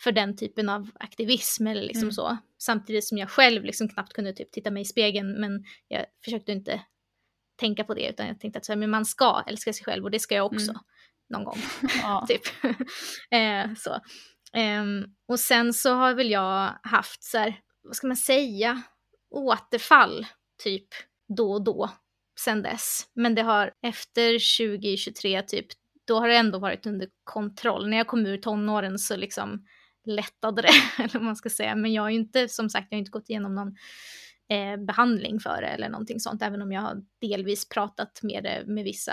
för den typen av aktivism eller liksom mm. så. Samtidigt som jag själv liksom knappt kunde typ titta mig i spegeln men jag försökte inte tänka på det utan jag tänkte att så här, men man ska älska sig själv och det ska jag också mm. någon gång. typ. eh, så. Um, och sen så har väl jag haft så här, vad ska man säga, återfall typ då och då sen dess. Men det har efter 2023 typ, då har det ändå varit under kontroll. När jag kom ur tonåren så liksom lättade det, eller vad man ska säga. Men jag har ju inte, som sagt, jag har inte gått igenom någon eh, behandling för det eller någonting sånt, även om jag har delvis pratat med det med vissa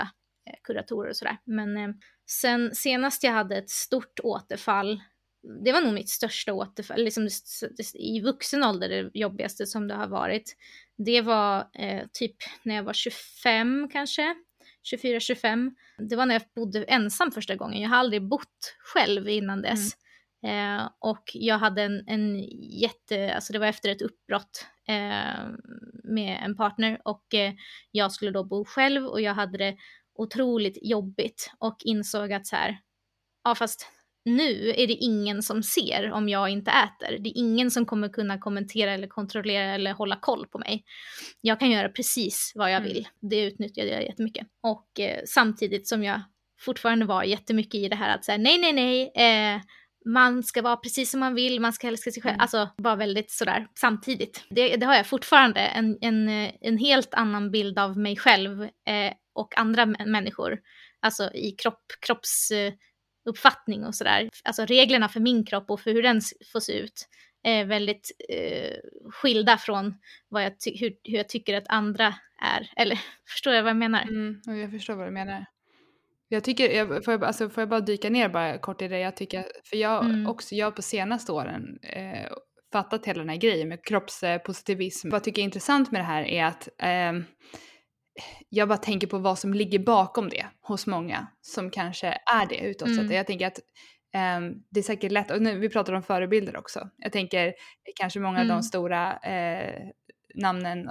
eh, kuratorer och sådär. Men eh, sen senast jag hade ett stort återfall, det var nog mitt största återfall, liksom i vuxen ålder det jobbigaste som det har varit det var eh, typ när jag var 25 kanske, 24-25. Det var när jag bodde ensam första gången. Jag har aldrig bott själv innan dess. Mm. Eh, och jag hade en, en jätte, alltså det var efter ett uppbrott eh, med en partner och eh, jag skulle då bo själv och jag hade det otroligt jobbigt och insåg att så här, ja fast nu är det ingen som ser om jag inte äter. Det är ingen som kommer kunna kommentera eller kontrollera eller hålla koll på mig. Jag kan göra precis vad jag mm. vill. Mm. Det utnyttjade jag jättemycket. Och eh, samtidigt som jag fortfarande var jättemycket i det här att säga nej, nej, nej, eh, man ska vara precis som man vill, man ska älska sig själv. Mm. Alltså bara väldigt sådär samtidigt. Det, det har jag fortfarande, en, en, en helt annan bild av mig själv eh, och andra människor. Alltså i kropp, kropps uppfattning och sådär. Alltså reglerna för min kropp och för hur den får se ut eh, väldigt eh, skilda från vad jag hur, hur jag tycker att andra är. Eller förstår jag vad jag menar? Mm, jag förstår vad du menar. Jag tycker, jag, får, jag, alltså, får jag bara dyka ner bara kort i det, jag tycker, för jag mm. också, jag på senaste åren eh, fattat hela den här grejen med kroppspositivism. Vad jag tycker är intressant med det här är att eh, jag bara tänker på vad som ligger bakom det hos många som kanske är det utåt mm. sett. Jag tänker att um, det är säkert lätt, och nu, vi pratar om förebilder också. Jag tänker kanske många mm. av de stora eh, namnen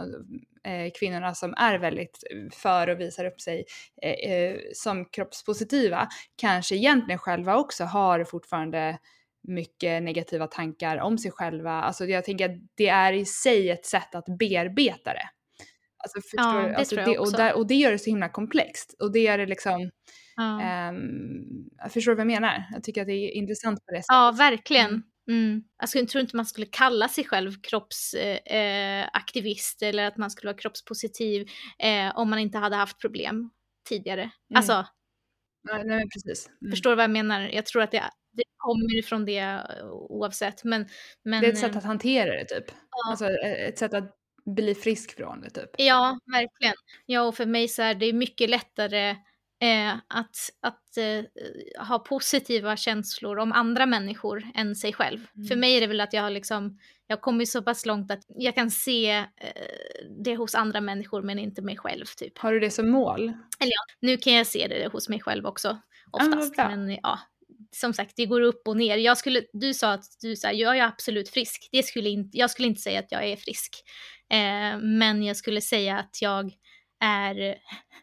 eh, kvinnorna som är väldigt för och visar upp sig eh, eh, som kroppspositiva kanske egentligen själva också har fortfarande mycket negativa tankar om sig själva. Alltså jag tänker att det är i sig ett sätt att bearbeta det. Alltså, förstår ja, det alltså, jag det. Och, där, och det gör det så himla komplext. Och det gör det liksom... Ja. Um, förstår du vad jag menar? Jag tycker att det är intressant på det sättet. Ja, verkligen. Mm. Alltså, jag tror inte man skulle kalla sig själv kroppsaktivist eh, eller att man skulle vara kroppspositiv eh, om man inte hade haft problem tidigare. Mm. Alltså, nej, nej, precis. Mm. Förstår du vad jag menar? Jag tror att det, det kommer ifrån det oavsett. Men, men, det är ett sätt att hantera det typ. Ja. Alltså ett sätt att bli frisk från det typ. Ja, verkligen. Ja, och för mig så är det mycket lättare eh, att, att eh, ha positiva känslor om andra människor än sig själv. Mm. För mig är det väl att jag har liksom, jag kommer så pass långt att jag kan se eh, det hos andra människor men inte mig själv typ. Har du det som mål? Eller ja, nu kan jag se det hos mig själv också oftast. Ah, men ja, som sagt, det går upp och ner. Jag skulle, du sa att du sa, jag är absolut frisk. Det skulle inte, jag skulle inte säga att jag är frisk. Eh, men jag skulle säga att jag är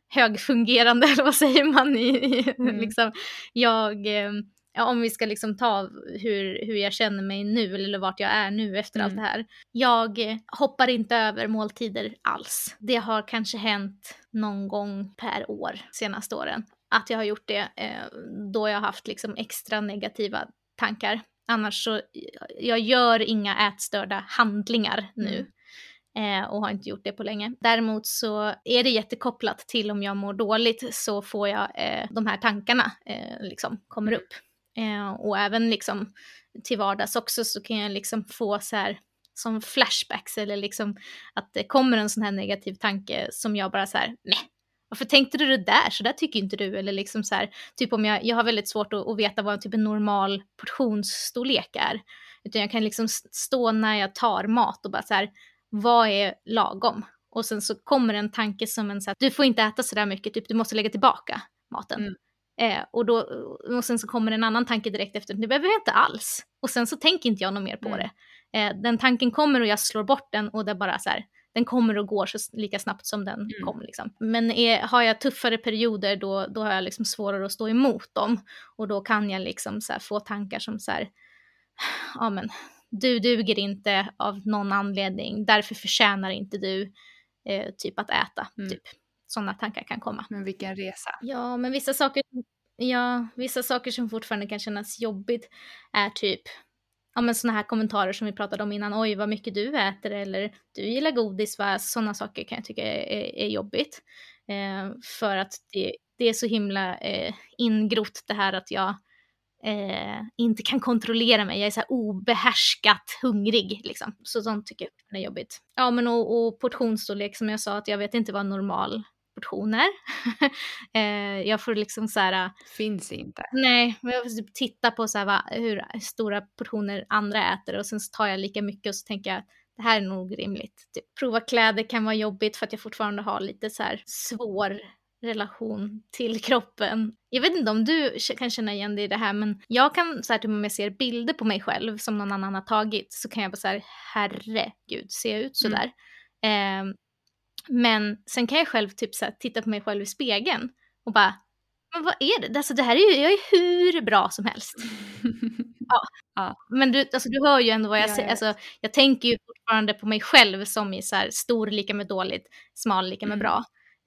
högfungerande, eller vad säger man? I, mm. liksom, jag, eh, om vi ska liksom ta hur, hur jag känner mig nu eller vart jag är nu efter mm. allt det här. Jag hoppar inte över måltider alls. Det har kanske hänt någon gång per år senaste åren att jag har gjort det eh, då jag har haft liksom extra negativa tankar. Annars så, jag gör inga ätstörda handlingar nu. Eh, och har inte gjort det på länge. Däremot så är det jättekopplat till om jag mår dåligt så får jag eh, de här tankarna eh, liksom kommer upp. Eh, och även liksom till vardags också så kan jag liksom få så här som flashbacks eller liksom att det kommer en sån här negativ tanke som jag bara så här, nej, varför tänkte du det där? Så där tycker inte du. Eller liksom så här, typ om jag, jag har väldigt svårt att, att veta vad en typ en normal portionsstorlek är. Utan jag kan liksom stå när jag tar mat och bara så här, vad är lagom? Och sen så kommer en tanke som en så här, du får inte äta så där mycket, typ du måste lägga tillbaka maten. Mm. Eh, och, då, och sen så kommer en annan tanke direkt efter, det behöver jag inte alls. Och sen så tänker inte jag något mer på mm. det. Eh, den tanken kommer och jag slår bort den och det bara så här, den kommer och går så, lika snabbt som den mm. kom. Liksom. Men är, har jag tuffare perioder då, då har jag liksom svårare att stå emot dem. Och då kan jag liksom så få tankar som så här, ja men du duger inte av någon anledning, därför förtjänar inte du eh, typ att äta. Mm. Typ. Sådana tankar kan komma. Men vilken resa. Ja, men vissa saker, ja, vissa saker som fortfarande kan kännas jobbigt är typ ja, men såna här kommentarer som vi pratade om innan, oj vad mycket du äter eller du gillar godis, va? sådana saker kan jag tycka är, är, är jobbigt. Eh, för att det, det, är så himla eh, ingrott det här att jag eh, inte kan kontrollera mig, jag är så här obehärskat hungrig liksom. Så sånt tycker jag är jobbigt. Ja men och, och portionsstorlek som jag sa, att jag vet inte vad normal portioner. eh, jag får liksom så här... Äh, Finns inte. Nej, jag får typ titta på så här, va, hur stora portioner andra äter och sen så tar jag lika mycket och så tänker jag det här är nog rimligt. Typ, prova kläder kan vara jobbigt för att jag fortfarande har lite så här svår relation till kroppen. Jag vet inte om du kan känna igen dig i det här men jag kan så här typ om jag ser bilder på mig själv som någon annan har tagit så kan jag bara så här herregud ser jag ut sådär? Mm. Eh, men sen kan jag själv typ så här, titta på mig själv i spegeln och bara, men vad är det? Alltså det här är ju, jag är hur bra som helst. ja. ja. Men du, alltså, du hör ju ändå vad jag säger, alltså, jag tänker ju fortfarande på mig själv som i så här, stor lika med dåligt, smal lika med mm. bra.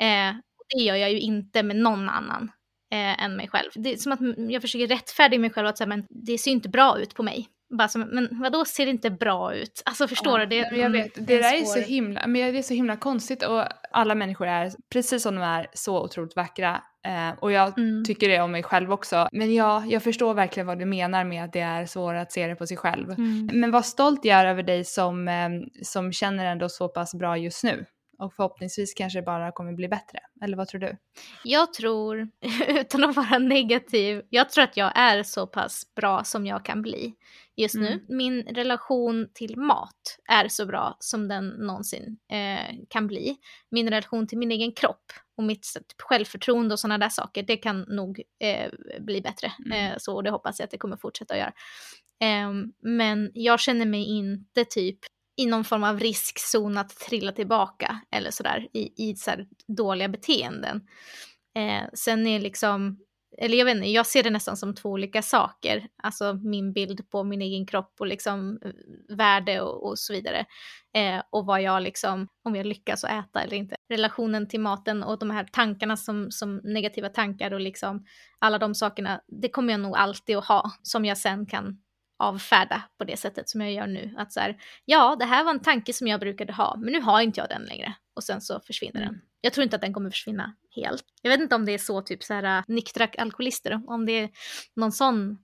Eh, det gör jag ju inte med någon annan eh, än mig själv. Det är som att jag försöker rättfärdiga mig själv att säga, men det ser inte bra ut på mig. bara som, men vadå ser det inte bra ut? Alltså förstår ja, du? Det, jag vet, det, det där är så himla, men det är så himla konstigt och alla människor är precis som de är så otroligt vackra eh, och jag mm. tycker det om mig själv också. Men ja, jag förstår verkligen vad du menar med att det är svårare att se det på sig själv. Mm. Men vad stolt jag är över dig som, eh, som känner ändå så pass bra just nu och förhoppningsvis kanske det bara kommer bli bättre. Eller vad tror du? Jag tror, utan att vara negativ, jag tror att jag är så pass bra som jag kan bli just mm. nu. Min relation till mat är så bra som den någonsin eh, kan bli. Min relation till min egen kropp och mitt självförtroende och sådana där saker, det kan nog eh, bli bättre. Mm. Eh, så och det hoppas jag att det kommer fortsätta att göra. Ehm, men jag känner mig inte typ i någon form av riskzon att trilla tillbaka eller sådär i, i så dåliga beteenden. Eh, sen är liksom, eller jag vet inte, jag ser det nästan som två olika saker. Alltså min bild på min egen kropp och liksom eh, värde och, och så vidare. Eh, och vad jag liksom, om jag lyckas att äta eller inte. Relationen till maten och de här tankarna som, som negativa tankar och liksom alla de sakerna, det kommer jag nog alltid att ha som jag sen kan avfärda på det sättet som jag gör nu. Att så här, ja, det här var en tanke som jag brukade ha, men nu har inte jag den längre. Och sen så försvinner mm. den. Jag tror inte att den kommer försvinna helt. Jag vet inte om det är så typ så här äh, nyktra alkoholister, om det är någon sån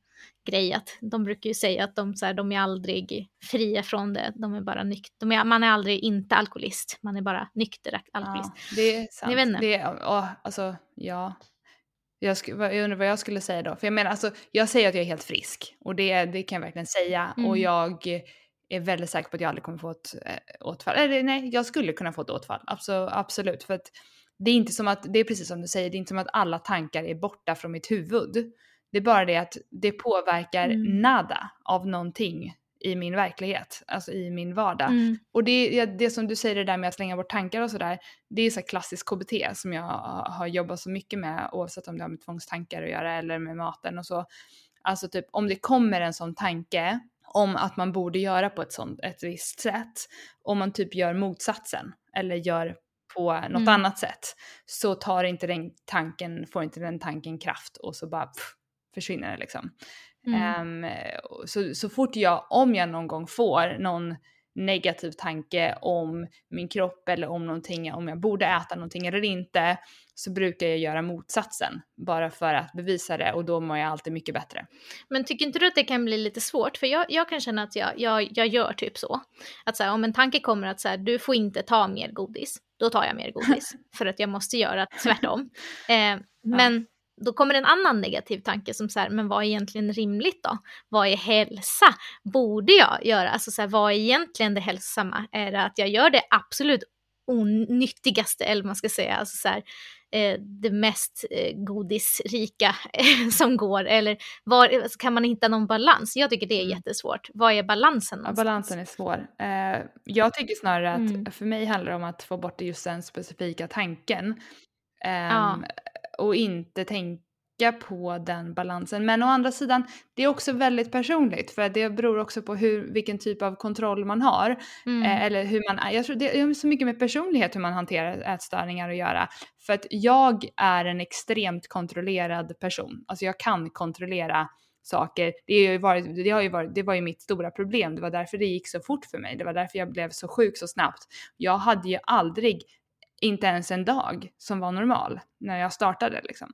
grej att de brukar ju säga att de, så här, de är aldrig fria från det, de är bara nyktra. Man är aldrig inte alkoholist, man är bara nykter alkoholist. Ja, det är sant. Jag vet inte. Det är, åh, alltså, ja, jag, jag undrar vad jag skulle säga då. För jag menar, alltså, jag säger att jag är helt frisk och det, det kan jag verkligen säga. Mm. Och jag är väldigt säker på att jag aldrig kommer få ett äh, återfall. Eller nej, jag skulle kunna få ett återfall. Absolut, absolut. För att det är inte som att, det är precis som du säger, det är inte som att alla tankar är borta från mitt huvud. Det är bara det att det påverkar mm. nada av någonting i min verklighet, alltså i min vardag. Mm. Och det, det som du säger det där med att slänga bort tankar och sådär, det är så klassiskt KBT som jag har jobbat så mycket med oavsett om det har med tvångstankar att göra eller med maten och så. Alltså typ om det kommer en sån tanke om att man borde göra på ett sånt, ett visst sätt, om man typ gör motsatsen eller gör på något mm. annat sätt så tar inte den tanken, får inte den tanken kraft och så bara pff, försvinner det liksom. Mm. Um, så, så fort jag, om jag någon gång får någon negativ tanke om min kropp eller om någonting, om jag borde äta någonting eller inte, så brukar jag göra motsatsen bara för att bevisa det och då mår jag alltid mycket bättre. Men tycker inte du att det kan bli lite svårt? För jag, jag kan känna att jag, jag, jag gör typ så. Att så här, om en tanke kommer att så här, du får inte ta mer godis, då tar jag mer godis. för att jag måste göra tvärtom. Eh, men då kommer en annan negativ tanke som så här, men vad är egentligen rimligt då? Vad är hälsa? Borde jag göra? Alltså så här, vad är egentligen det hälsosamma? Är det att jag gör det absolut onyttigaste, eller man ska säga, alltså så här, eh, det mest eh, godisrika som går? Eller var, alltså, kan man hitta någon balans? Jag tycker det är mm. jättesvårt. Vad är balansen? Ja, balansen är svår. Eh, jag tycker snarare att mm. för mig handlar det om att få bort just den specifika tanken. Ja. Och inte tänka på den balansen. Men å andra sidan, det är också väldigt personligt för det beror också på hur, vilken typ av kontroll man har. Mm. Eh, eller hur man är. Jag tror det har så mycket med personlighet hur man hanterar ätstörningar att göra. För att jag är en extremt kontrollerad person. Alltså jag kan kontrollera saker. Det, har ju varit, det, har ju varit, det var ju mitt stora problem. Det var därför det gick så fort för mig. Det var därför jag blev så sjuk så snabbt. Jag hade ju aldrig inte ens en dag som var normal när jag startade liksom.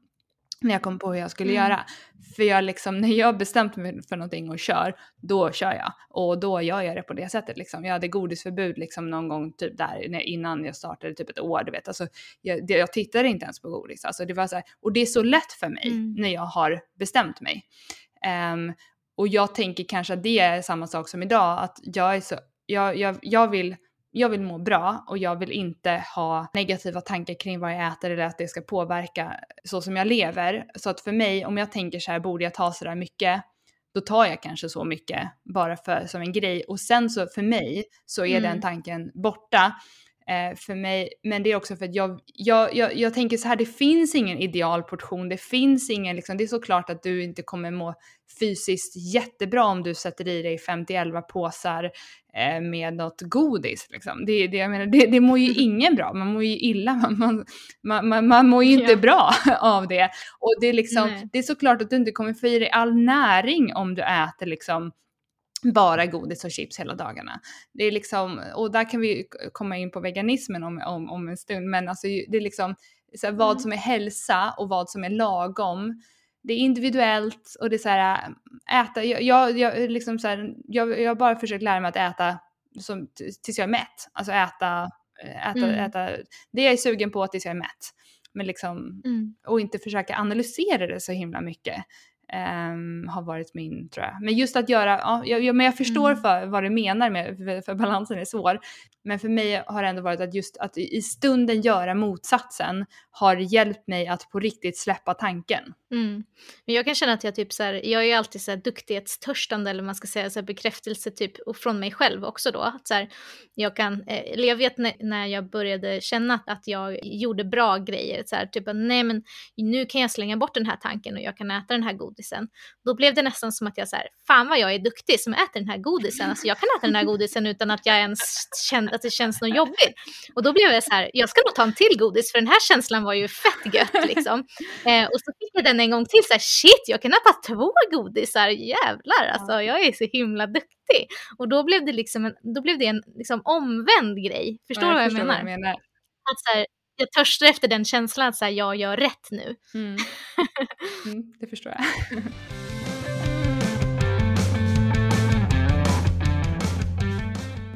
När jag kom på hur jag skulle mm. göra. För jag liksom, när jag bestämt mig för någonting och kör, då kör jag. Och då gör jag det på det sättet liksom. Jag hade godisförbud liksom någon gång typ där innan jag startade, typ ett år, du vet. Alltså, jag, jag tittade inte ens på godis. Alltså, det var så här, och det är så lätt för mig mm. när jag har bestämt mig. Um, och jag tänker kanske att det är samma sak som idag, att jag är så, jag, jag, jag vill jag vill må bra och jag vill inte ha negativa tankar kring vad jag äter eller att det ska påverka så som jag lever. Så att för mig, om jag tänker så här, borde jag ta så där mycket? Då tar jag kanske så mycket bara för som en grej och sen så för mig så är mm. den tanken borta eh, för mig. Men det är också för att jag, jag, jag, jag tänker så här, det finns ingen idealportion, det finns ingen, liksom, det är såklart att du inte kommer må fysiskt jättebra om du sätter i dig 50-11 påsar eh, med något godis. Liksom. Det, det, jag menar, det, det mår ju ingen bra, man mår ju illa, man, man, man, man mår ju inte ja. bra av det. Och det är, liksom, det är såklart att du inte kommer få i dig all näring om du äter liksom bara godis och chips hela dagarna. Det är liksom, och där kan vi komma in på veganismen om, om, om en stund, men alltså det är liksom så här, vad mm. som är hälsa och vad som är lagom. Det är individuellt och det är så här, äta, jag, jag, jag, liksom så här, jag, jag har bara försökt lära mig att äta som, tills jag är mätt. Alltså äta, äta, mm. äta det jag är sugen på tills jag är mätt. Men liksom, mm. Och inte försöka analysera det så himla mycket. Um, har varit min tror jag. Men just att göra, ja, jag, men jag förstår mm. för vad du menar med, för, för, balansen är svår. Men för mig har det ändå varit att just att i stunden göra motsatsen har hjälpt mig att på riktigt släppa tanken. Mm. Men jag kan känna att jag typ så här, jag är alltid så här duktighetstörstande eller man ska säga så här bekräftelse typ och från mig själv också då. Att så här, jag kan, eh, eller jag vet när, när jag började känna att jag gjorde bra grejer, så här, typ att nej men nu kan jag slänga bort den här tanken och jag kan äta den här godisen. Då blev det nästan som att jag så här, fan vad jag är duktig som äter den här godisen. Alltså jag kan äta den här godisen utan att jag ens känner att det känns något jobbigt. Och då blev jag så här, jag ska nog ta en till godis för den här känslan var ju fett gött liksom. Eh, och så fick jag den en gång till så här, shit jag kan äta två godisar, jävlar alltså jag är så himla duktig. Och då blev det liksom en, då blev det en liksom omvänd grej. Förstår du ja, vad jag menar? Vad jag menar. Att så här, jag törstar efter den känslan att så här, jag gör rätt nu. Mm. Mm, det förstår jag.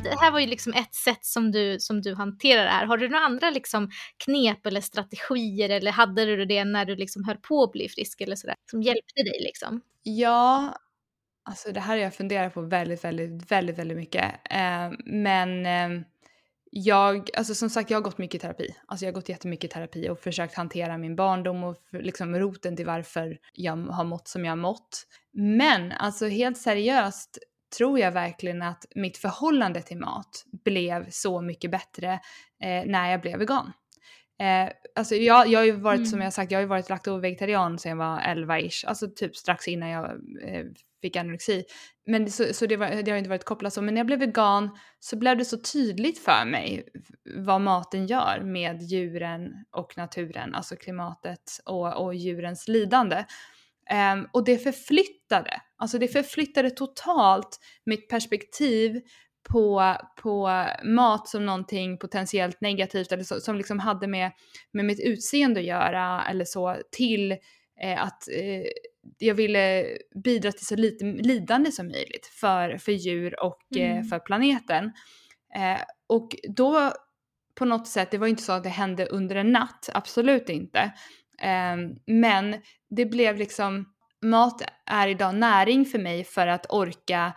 det här var ju liksom ett sätt som du, som du hanterar det här. Har du några andra liksom knep eller strategier eller hade du det när du liksom höll på att bli frisk eller sådär som hjälpte dig liksom? Ja, alltså det här har jag funderat på väldigt, väldigt, väldigt, väldigt mycket. Eh, men eh, jag, alltså som sagt jag har gått mycket i terapi. Alltså jag har gått jättemycket i terapi och försökt hantera min barndom och liksom roten till varför jag har mått som jag har mått. Men alltså helt seriöst tror jag verkligen att mitt förhållande till mat blev så mycket bättre eh, när jag blev vegan. Eh, alltså jag, jag har ju varit, mm. som jag sagt, jag har ju varit lakto-vegetarian sedan jag var 11-ish, alltså typ strax innan jag eh, fick anorexi. Men så, så det, var, det har inte varit kopplat så, men när jag blev vegan så blev det så tydligt för mig vad maten gör med djuren och naturen, alltså klimatet och, och djurens lidande. Um, och det förflyttade, alltså det förflyttade totalt mitt perspektiv på, på mat som någonting potentiellt negativt eller så, som liksom hade med, med mitt utseende att göra eller så till eh, att eh, jag ville bidra till så lite lidande som möjligt för, för djur och eh, mm. eh, för planeten. Eh, och då på något sätt, det var inte så att det hände under en natt, absolut inte. Um, men det blev liksom, mat är idag näring för mig för att orka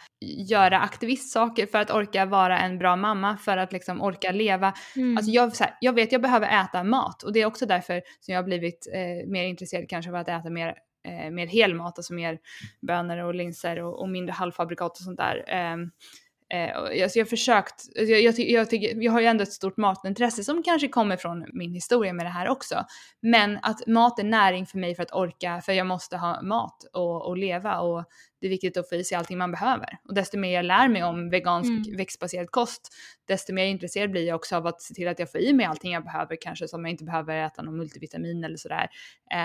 göra aktivistsaker, för att orka vara en bra mamma, för att liksom orka leva. Mm. Alltså jag, här, jag vet jag behöver äta mat och det är också därför som jag har blivit eh, mer intresserad kanske av att äta mer eh, mer helmat, alltså mer bönor och linser och, och mindre halvfabrikat och sånt där. Ehm, Eh, alltså jag har försökt, jag, jag, jag, tycker, jag har ju ändå ett stort matintresse som kanske kommer från min historia med det här också. Men att mat är näring för mig för att orka, för jag måste ha mat och, och leva och det är viktigt att få i sig allting man behöver. Och desto mer jag lär mig om vegansk mm. växtbaserad kost, desto mer intresserad blir jag också av att se till att jag får i mig allting jag behöver, kanske som jag inte behöver äta någon multivitamin eller sådär.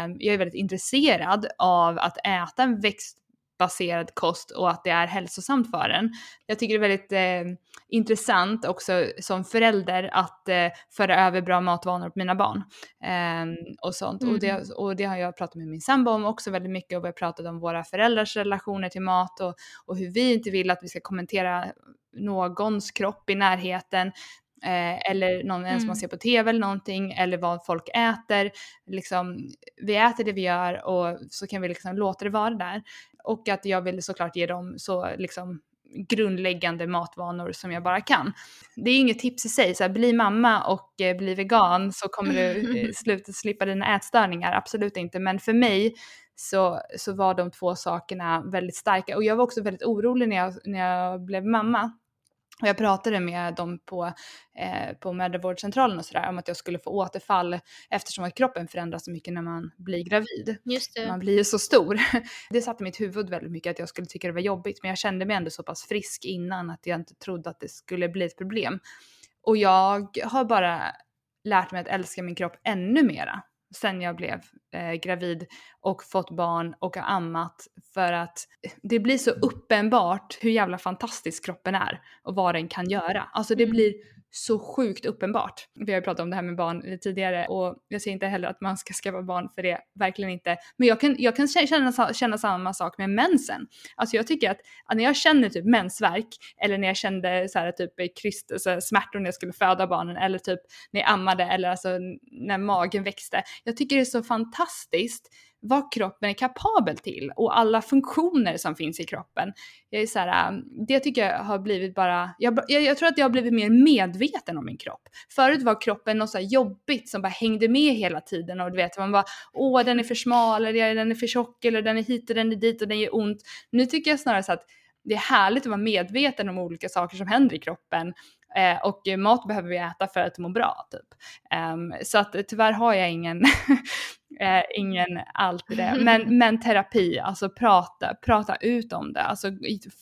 Um, jag är väldigt intresserad av att äta en växt baserad kost och att det är hälsosamt för en. Jag tycker det är väldigt eh, intressant också som förälder att eh, föra över bra matvanor på mina barn. Eh, och sånt. Mm. Och, det, och det har jag pratat med min sambo om också väldigt mycket och vi har pratat om våra föräldrars relationer till mat och, och hur vi inte vill att vi ska kommentera någons kropp i närheten Eh, eller någon ens mm. man ser på tv eller någonting eller vad folk äter. Liksom, vi äter det vi gör och så kan vi liksom låta det vara där. Och att jag vill såklart ge dem så liksom grundläggande matvanor som jag bara kan. Det är inget tips i sig, så här, bli mamma och eh, bli vegan så kommer du eh, sluta slippa dina ätstörningar, absolut inte. Men för mig så, så var de två sakerna väldigt starka och jag var också väldigt orolig när jag, när jag blev mamma och jag pratade med dem på, eh, på mödravårdscentralen och sådär om att jag skulle få återfall eftersom att kroppen förändras så mycket när man blir gravid. Man blir ju så stor. Det satte mitt huvud väldigt mycket att jag skulle tycka det var jobbigt men jag kände mig ändå så pass frisk innan att jag inte trodde att det skulle bli ett problem. Och jag har bara lärt mig att älska min kropp ännu mera sen jag blev eh, gravid och fått barn och har ammat för att det blir så uppenbart hur jävla fantastisk kroppen är och vad den kan göra. Alltså det Mm. blir så sjukt uppenbart. Vi har ju pratat om det här med barn tidigare och jag säger inte heller att man ska skaffa barn för det, verkligen inte. Men jag kan, jag kan känna, känna samma sak med mensen. Alltså jag tycker att, att när jag känner typ mensvärk eller när jag kände så här typ kryst, så här smärtor när jag skulle föda barnen eller typ när jag ammade eller alltså när magen växte. Jag tycker det är så fantastiskt vad kroppen är kapabel till och alla funktioner som finns i kroppen. Jag är så här, um, det tycker jag har blivit bara, jag, jag, jag, tror att jag har blivit mer medveten om min kropp. Förut var kroppen något så här jobbigt som bara hängde med hela tiden och du vet man bara åh den är för smal eller den är för tjock eller den är hit och den är dit och den gör ont. Nu tycker jag snarare så att det är härligt att vara medveten om olika saker som händer i kroppen Eh, och mat behöver vi äta för att må bra typ. Um, så att tyvärr har jag ingen, eh, ingen allt i det. Men, men terapi, alltså prata, prata ut om det, alltså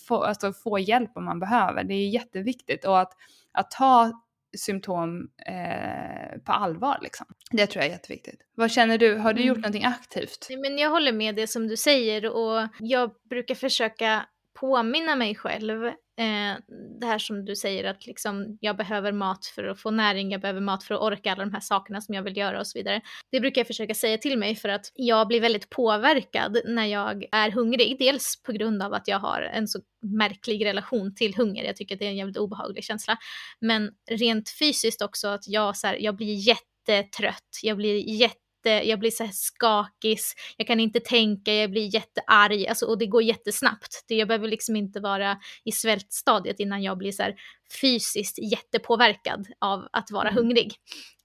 få, alltså få hjälp om man behöver. Det är jätteviktigt och att, att ta symptom eh, på allvar liksom. Det tror jag är jätteviktigt. Vad känner du? Har du gjort mm. någonting aktivt? Men jag håller med det som du säger och jag brukar försöka påminna mig själv eh, det här som du säger att liksom, jag behöver mat för att få näring, jag behöver mat för att orka alla de här sakerna som jag vill göra och så vidare. Det brukar jag försöka säga till mig för att jag blir väldigt påverkad när jag är hungrig. Dels på grund av att jag har en så märklig relation till hunger. Jag tycker att det är en jävligt obehaglig känsla. Men rent fysiskt också att jag, så här, jag blir jättetrött, jag blir jätte jag blir så här skakis, jag kan inte tänka, jag blir jättearg, alltså, och det går jättesnabbt. Det, jag behöver liksom inte vara i svältstadiet innan jag blir så här fysiskt jättepåverkad av att vara mm. hungrig.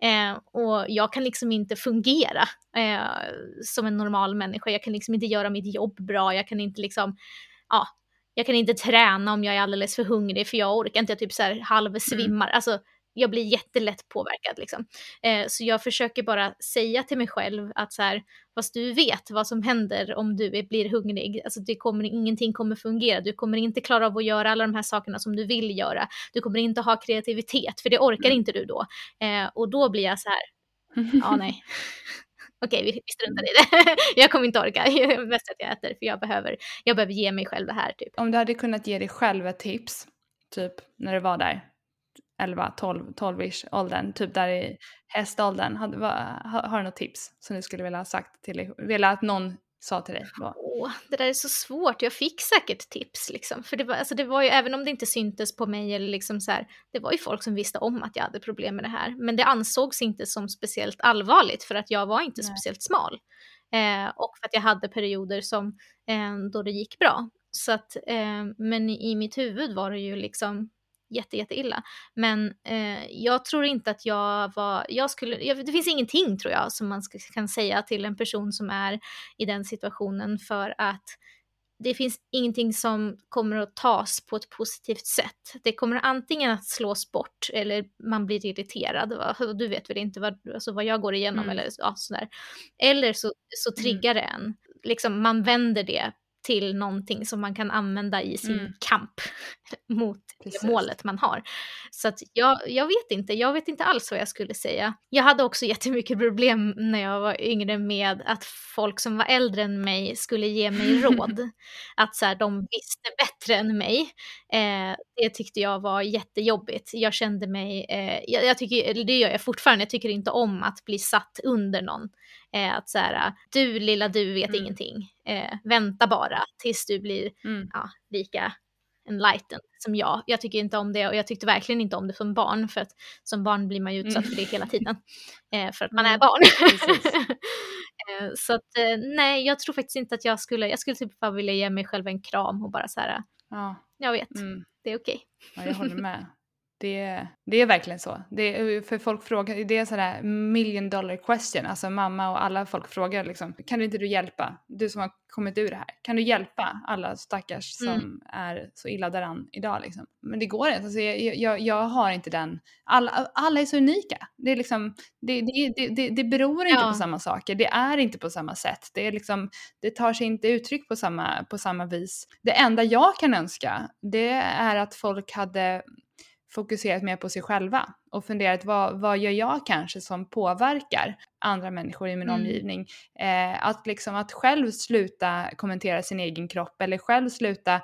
Eh, och jag kan liksom inte fungera eh, som en normal människa, jag kan liksom inte göra mitt jobb bra, jag kan inte liksom, ja, jag kan inte träna om jag är alldeles för hungrig för jag orkar inte, jag typ så här halvsvimmar. Mm. Alltså, jag blir jättelätt påverkad liksom. Eh, så jag försöker bara säga till mig själv att så här, fast du vet vad som händer om du blir hungrig, alltså det kommer, ingenting kommer fungera, du kommer inte klara av att göra alla de här sakerna som du vill göra, du kommer inte ha kreativitet, för det orkar mm. inte du då. Eh, och då blir jag så här, ja nej. Okej, vi, vi struntar i det. jag kommer inte orka. Är bäst att jag äter, för jag behöver, jag behöver ge mig själv det här. Typ. Om du hade kunnat ge dig själv ett tips, typ när du var där, 11, 12, 12-ish åldern, typ där i häståldern. Har, har, har du något tips som du skulle vilja ha sagt till vilja att någon sa till dig? Åh, det där är så svårt, jag fick säkert tips liksom. För det var, alltså det var ju, även om det inte syntes på mig eller liksom så här, det var ju folk som visste om att jag hade problem med det här. Men det ansågs inte som speciellt allvarligt för att jag var inte Nej. speciellt smal. Eh, och för att jag hade perioder som, eh, då det gick bra. Så att, eh, men i mitt huvud var det ju liksom jätte, jätte illa. Men eh, jag tror inte att jag var, jag skulle, jag, det finns ingenting tror jag som man ska, kan säga till en person som är i den situationen för att det finns ingenting som kommer att tas på ett positivt sätt. Det kommer antingen att slås bort eller man blir irriterad. Va? Du vet väl inte vad, alltså vad jag går igenom mm. eller ja, sådär. Eller så, så mm. triggar det en. Liksom, man vänder det till någonting som man kan använda i sin mm. kamp mot Precis. målet man har. Så att jag, jag vet inte, jag vet inte alls vad jag skulle säga. Jag hade också jättemycket problem när jag var yngre med att folk som var äldre än mig skulle ge mig råd. att så här, de visste bättre än mig. Eh, det tyckte jag var jättejobbigt. Jag kände mig, eh, jag, jag, tycker, det gör jag fortfarande, jag tycker inte om att bli satt under någon. Eh, att så här, du lilla du vet mm. ingenting. Eh, vänta bara tills du blir mm. ja, lika enlightened som jag. Jag tycker inte om det och jag tyckte verkligen inte om det som barn för att som barn blir man ju utsatt mm. för det hela tiden. Eh, för att man är mm. barn. eh, så att eh, nej, jag tror faktiskt inte att jag skulle, jag skulle typ bara vilja ge mig själv en kram och bara så här, ja. jag vet, mm. det är okej. Okay. Ja, jag håller med. Det, det är verkligen så. Det, för folk frågar, det är sådär million dollar question. Alltså mamma och alla folk frågar liksom, kan inte du hjälpa? Du som har kommit ur det här. Kan du hjälpa alla stackars som mm. är så illa däran idag liksom? Men det går inte. Alltså, jag, jag, jag har inte den. Alla, alla är så unika. Det, är liksom, det, det, det, det beror inte ja. på samma saker. Det är inte på samma sätt. Det, är liksom, det tar sig inte uttryck på samma, på samma vis. Det enda jag kan önska det är att folk hade fokuserat mer på sig själva och funderat vad, vad gör jag kanske som påverkar andra människor i min mm. omgivning. Eh, att liksom att själv sluta kommentera sin egen kropp eller själv sluta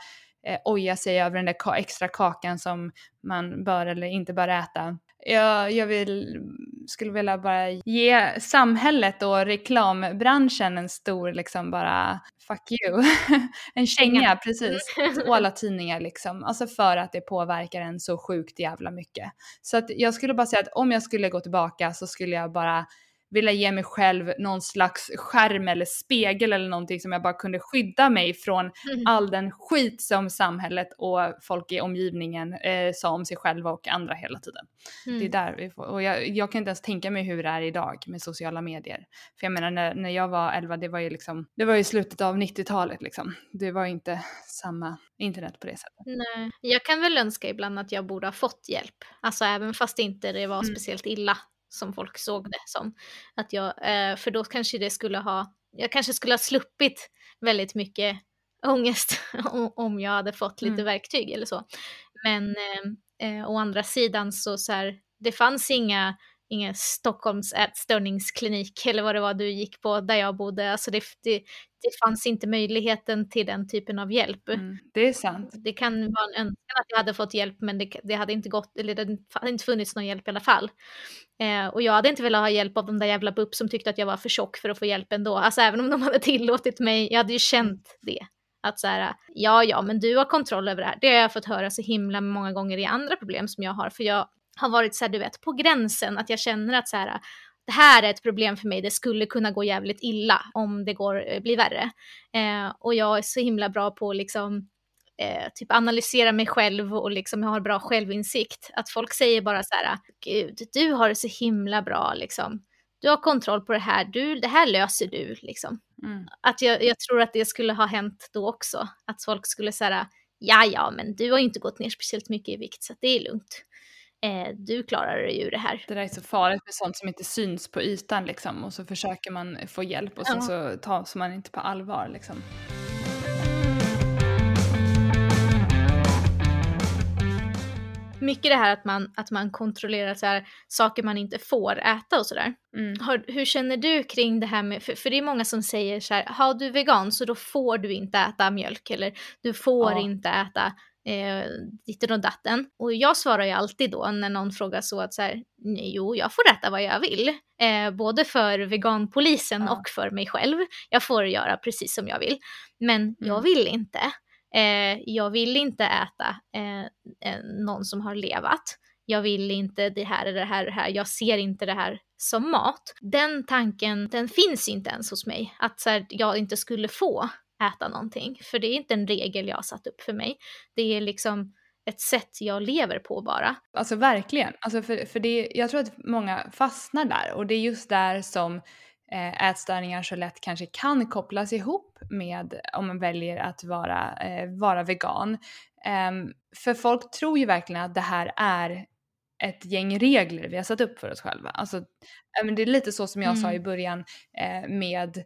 eh, oja sig över den där ka extra kakan som man bör eller inte bör äta. Jag, jag vill, skulle vilja bara ge samhället och reklambranschen en stor liksom bara fuck you. en känga precis. Och alla tidningar liksom. Alltså för att det påverkar en så sjukt jävla mycket. Så att jag skulle bara säga att om jag skulle gå tillbaka så skulle jag bara vilja ge mig själv någon slags skärm eller spegel eller någonting som jag bara kunde skydda mig från mm. all den skit som samhället och folk i omgivningen eh, sa om sig själva och andra hela tiden. Mm. Det är där vi får, och jag, jag, kan inte ens tänka mig hur det är idag med sociala medier. För jag menar när, när jag var 11, det var ju liksom, det var ju slutet av 90-talet liksom. Det var inte samma internet på det sättet. Nej, jag kan väl önska ibland att jag borde ha fått hjälp. Alltså även fast inte det var mm. speciellt illa som folk såg det som. Att jag, eh, för då kanske det skulle ha, jag kanske skulle ha sluppit väldigt mycket ångest om jag hade fått lite mm. verktyg eller så. Men eh, eh, å andra sidan så, så här, det fanns inga ingen Stockholms ätstörningsklinik eller vad det var du gick på där jag bodde. Alltså det, det, det fanns inte möjligheten till den typen av hjälp. Mm, det är sant. Det kan vara en önskan att jag hade fått hjälp men det, det hade inte gått, eller det hade inte funnits någon hjälp i alla fall. Eh, och jag hade inte velat ha hjälp av de där jävla BUP som tyckte att jag var för tjock för att få hjälp ändå. Alltså även om de hade tillåtit mig, jag hade ju känt det. Att så här, ja, ja, men du har kontroll över det här. Det har jag fått höra så himla många gånger i andra problem som jag har. För jag har varit så här, du vet, på gränsen att jag känner att så här, det här är ett problem för mig, det skulle kunna gå jävligt illa om det går, eh, blir värre. Eh, och jag är så himla bra på att liksom eh, typ analysera mig själv och liksom jag har bra självinsikt. Att folk säger bara så här, gud, du har det så himla bra liksom. Du har kontroll på det här, du, det här löser du liksom. Mm. Att jag, jag, tror att det skulle ha hänt då också. Att folk skulle säga, ja ja, men du har ju inte gått ner speciellt mycket i vikt så det är lugnt eh, du klarar ju det här. Det där är så farligt med sånt som inte syns på ytan liksom och så försöker man få hjälp och sen ja. så tas man inte på allvar liksom. Mycket det här att man, att man kontrollerar så här, saker man inte får äta och sådär. Mm. hur känner du kring det här med, för, för det är många som säger så här, har du vegan så då får du inte äta mjölk eller du får ja. inte äta eh, ditten och datten. Och jag svarar ju alltid då när någon frågar så att så här, jo, jag får äta vad jag vill. Eh, både för veganpolisen ja. och för mig själv. Jag får göra precis som jag vill. Men mm. jag vill inte. Eh, jag vill inte äta eh, någon som har levat. Jag vill inte det här eller det här, det här. Jag ser inte det här som mat. Den tanken, den finns inte ens hos mig. Att så här, jag inte skulle få äta någonting. För det är inte en regel jag har satt upp för mig. Det är liksom ett sätt jag lever på bara. Alltså verkligen. Alltså för, för det, jag tror att många fastnar där och det är just där som eh, ätstörningar så lätt kanske kan kopplas ihop med om man väljer att vara, eh, vara vegan. Um, för folk tror ju verkligen att det här är ett gäng regler vi har satt upp för oss själva. Alltså, det är lite så som jag mm. sa i början eh, med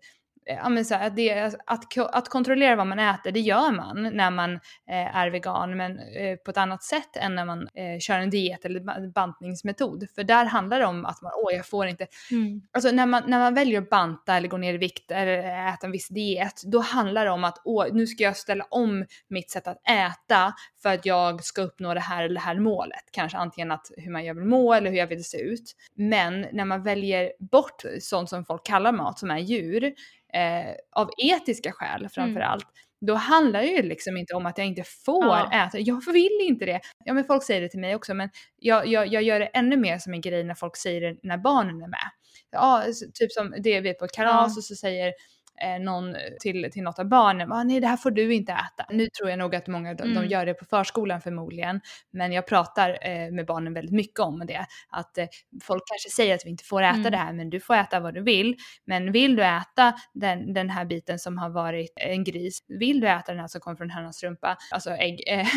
här, att, det, att, att kontrollera vad man äter, det gör man när man eh, är vegan, men eh, på ett annat sätt än när man eh, kör en diet eller bantningsmetod. För där handlar det om att man, åh jag får inte, mm. alltså när man, när man väljer att banta eller gå ner i vikt eller äta en viss diet, då handlar det om att, åh nu ska jag ställa om mitt sätt att äta för att jag ska uppnå det här eller det här målet. Kanske antingen att hur man jag vill må eller hur jag vill se ut. Men när man väljer bort sånt som folk kallar mat, som är djur, eh, av etiska skäl framför mm. allt, då handlar det ju liksom inte om att jag inte får ja. äta. Jag vill inte det. Ja men folk säger det till mig också men jag, jag, jag gör det ännu mer som en grej när folk säger det när barnen är med. Ja, typ som det vi är på ett kalas ja. och så säger eh, någon till, till något av barnen, ah, nej det här får du inte äta. Nu tror jag nog att många de, mm. de gör det på förskolan förmodligen, men jag pratar eh, med barnen väldigt mycket om det. Att eh, folk kanske säger att vi inte får äta mm. det här, men du får äta vad du vill. Men vill du äta den, den här biten som har varit en gris, vill du äta den här som kommer från hönans rumpa, alltså ägg, eh,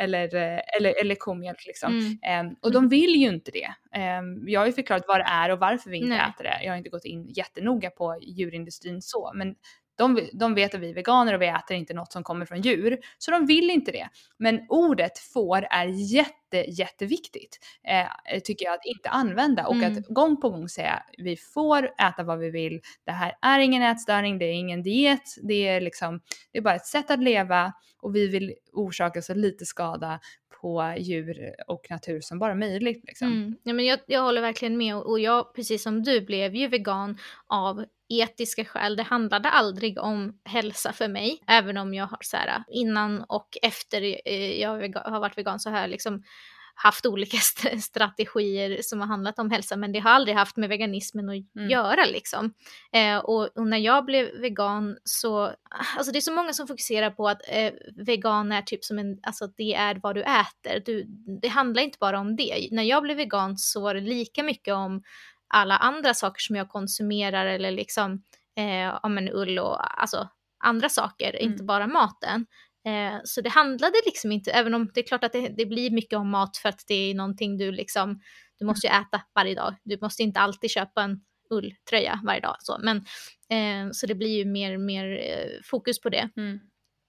eller, eh, eller, eller komjölk liksom. Mm. Um, och de vill ju inte det. Um, jag har ju förklarat vad det är och varför vi inte Nej. äter det. Jag har inte gått in jättenoga på djurindustrin så, men de, de vet att vi är veganer och vi äter inte något som kommer från djur, så de vill inte det. Men ordet får är jätte jätte, jätteviktigt. Eh, tycker jag att inte använda och mm. att gång på gång säga vi får äta vad vi vill. Det här är ingen ätstörning, det är ingen diet, det är liksom, det är bara ett sätt att leva och vi vill orsaka så lite skada på djur och natur som bara möjligt. Liksom. Mm. Ja, men jag, jag håller verkligen med och jag, precis som du, blev ju vegan av etiska skäl. Det handlade aldrig om hälsa för mig, även om jag har så här, innan och efter eh, jag har varit vegan så har jag liksom haft olika st strategier som har handlat om hälsa, men det har aldrig haft med veganismen att mm. göra liksom. Eh, och, och, när jag blev vegan så, alltså det är så många som fokuserar på att eh, vegan är typ som en, alltså det är vad du äter. Du, det handlar inte bara om det. När jag blev vegan så var det lika mycket om alla andra saker som jag konsumerar eller liksom, eh, om en ull och alltså andra saker, mm. inte bara maten. Eh, så det handlade liksom inte, även om det är klart att det, det, blir mycket om mat för att det är någonting du liksom, du måste ju äta varje dag. Du måste inte alltid köpa en ulltröja varje dag. Så, men, eh, så det blir ju mer, mer eh, fokus på det. Mm.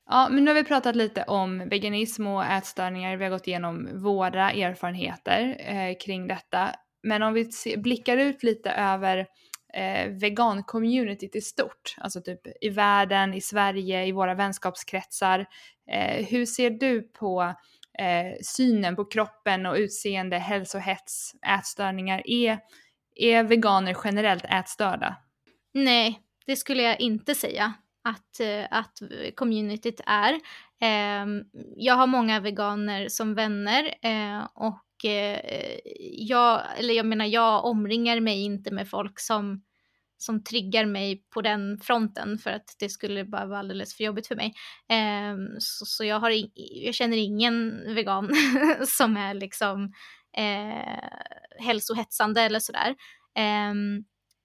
Ja, men nu har vi pratat lite om veganism och ätstörningar. Vi har gått igenom våra erfarenheter eh, kring detta. Men om vi se, blickar ut lite över eh, vegan-communityt i stort, alltså typ i världen, i Sverige, i våra vänskapskretsar. Eh, hur ser du på eh, synen på kroppen och utseende, hälsohets, ätstörningar? Är, är veganer generellt ätstörda? Nej, det skulle jag inte säga att, eh, att communityt är. Eh, jag har många veganer som vänner eh, och eh, jag, eller jag menar jag omringar mig inte med folk som, som triggar mig på den fronten för att det skulle bara vara alldeles för jobbigt för mig. Eh, så, så jag, har, jag känner ingen vegan som är liksom eh, hälsohetsande eller sådär. Eh,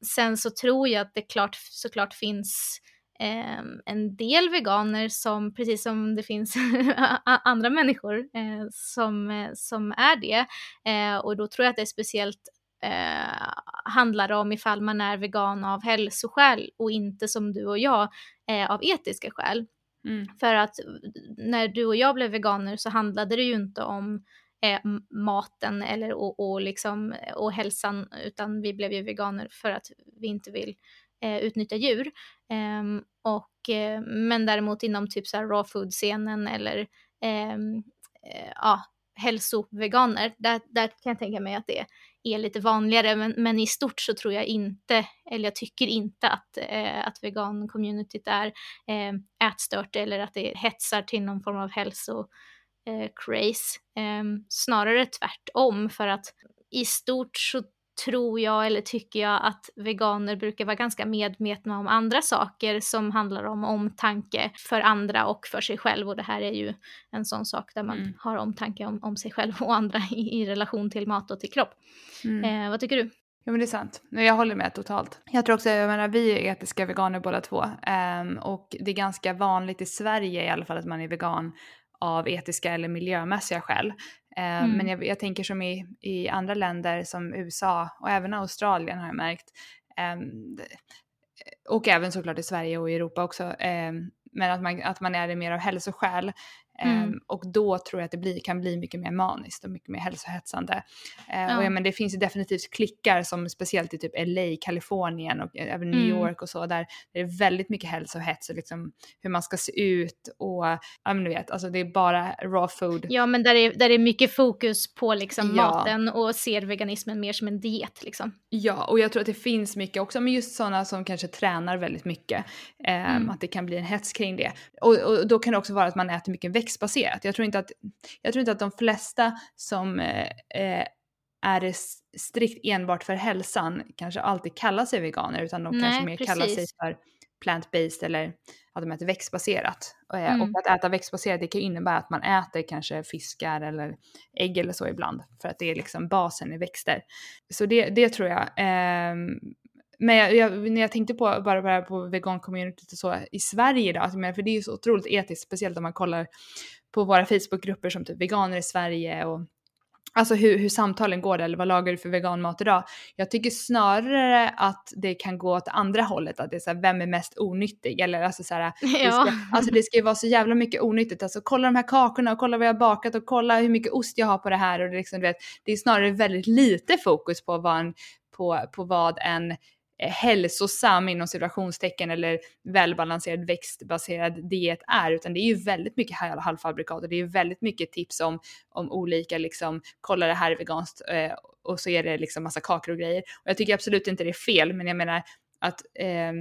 sen så tror jag att det klart, såklart finns eh, en del veganer som, precis som det finns andra människor eh, som, eh, som är det. Eh, och då tror jag att det är speciellt eh, handlar om ifall man är vegan av hälsoskäl och inte som du och jag eh, av etiska skäl. Mm. För att när du och jag blev veganer så handlade det ju inte om maten eller och, och, liksom, och hälsan utan vi blev ju veganer för att vi inte vill eh, utnyttja djur. Ehm, och, eh, men däremot inom typ så här raw food-scenen eller ehm, eh, ja, hälsoveganer, där, där kan jag tänka mig att det är lite vanligare. Men, men i stort så tror jag inte, eller jag tycker inte att, eh, att vegan-communityt är eh, ätstört eller att det hetsar till någon form av hälso eh, craze. Eh, snarare tvärtom för att i stort så tror jag eller tycker jag att veganer brukar vara ganska medvetna om andra saker som handlar om omtanke för andra och för sig själv och det här är ju en sån sak där man mm. har omtanke om, om sig själv och andra i, i relation till mat och till kropp. Mm. Eh, vad tycker du? Ja men det är sant. Jag håller med totalt. Jag tror också, jag menar vi är etiska veganer båda två um, och det är ganska vanligt i Sverige i alla fall att man är vegan av etiska eller miljömässiga skäl. Eh, mm. Men jag, jag, tänker som i, i andra länder som USA och även Australien har jag märkt. Um, och även såklart i Sverige och i Europa också. Um, men att man, att man är det mer av hälsoskäl. Mm. Um, och då tror jag att det blir, kan bli mycket mer maniskt och mycket mer hälsohetsande. Uh, ja. och ja, men det finns ju definitivt klickar som speciellt i typ LA, Kalifornien och även New mm. York och så där det är väldigt mycket hälsohets och liksom hur man ska se ut och ja men du vet, alltså det är bara raw food. Ja men där är, där är mycket fokus på liksom ja. maten och ser veganismen mer som en diet liksom. Ja och jag tror att det finns mycket också men just sådana som kanske tränar väldigt mycket. Um, mm. Att det kan bli en hets kring det. Och, och då kan det också vara att man äter mycket växt växtbaserat. Jag tror inte att, jag tror inte att de flesta som eh, eh är strikt enbart för hälsan kanske alltid kallar sig veganer utan de Nej, kanske mer precis. kallar sig för plant-based eller att de äter växtbaserat. Eh, mm. Och att äta växtbaserat det kan innebära att man äter kanske fiskar eller ägg eller så ibland för att det är liksom basen i växter. Så det, det tror jag. Eh, men jag, jag, när jag tänkte på bara, bara på vegan-communityt och så i Sverige idag, för det är ju så otroligt etiskt, speciellt om man kollar på våra Facebookgrupper som typ veganer i Sverige och Alltså hur, hur samtalen går eller vad lagar du för veganmat idag? Jag tycker snarare att det kan gå åt andra hållet, att det är så här, vem är mest onyttig? Eller alltså så här, det, Ja. ska, alltså det ska ju vara så jävla mycket onyttigt. Alltså kolla de här kakorna och kolla vad jag har bakat och kolla hur mycket ost jag har på det här. Och det, liksom, du vet, det är snarare väldigt lite fokus på vad en, på, på vad en Eh, hälsosam inom situationstecken eller välbalanserad växtbaserad diet är utan det är ju väldigt mycket halvfabrikat och det är ju väldigt mycket tips om, om olika liksom kolla det här är veganskt eh, och så är det liksom massa kakor och grejer. Och jag tycker absolut inte det är fel men jag menar att eh,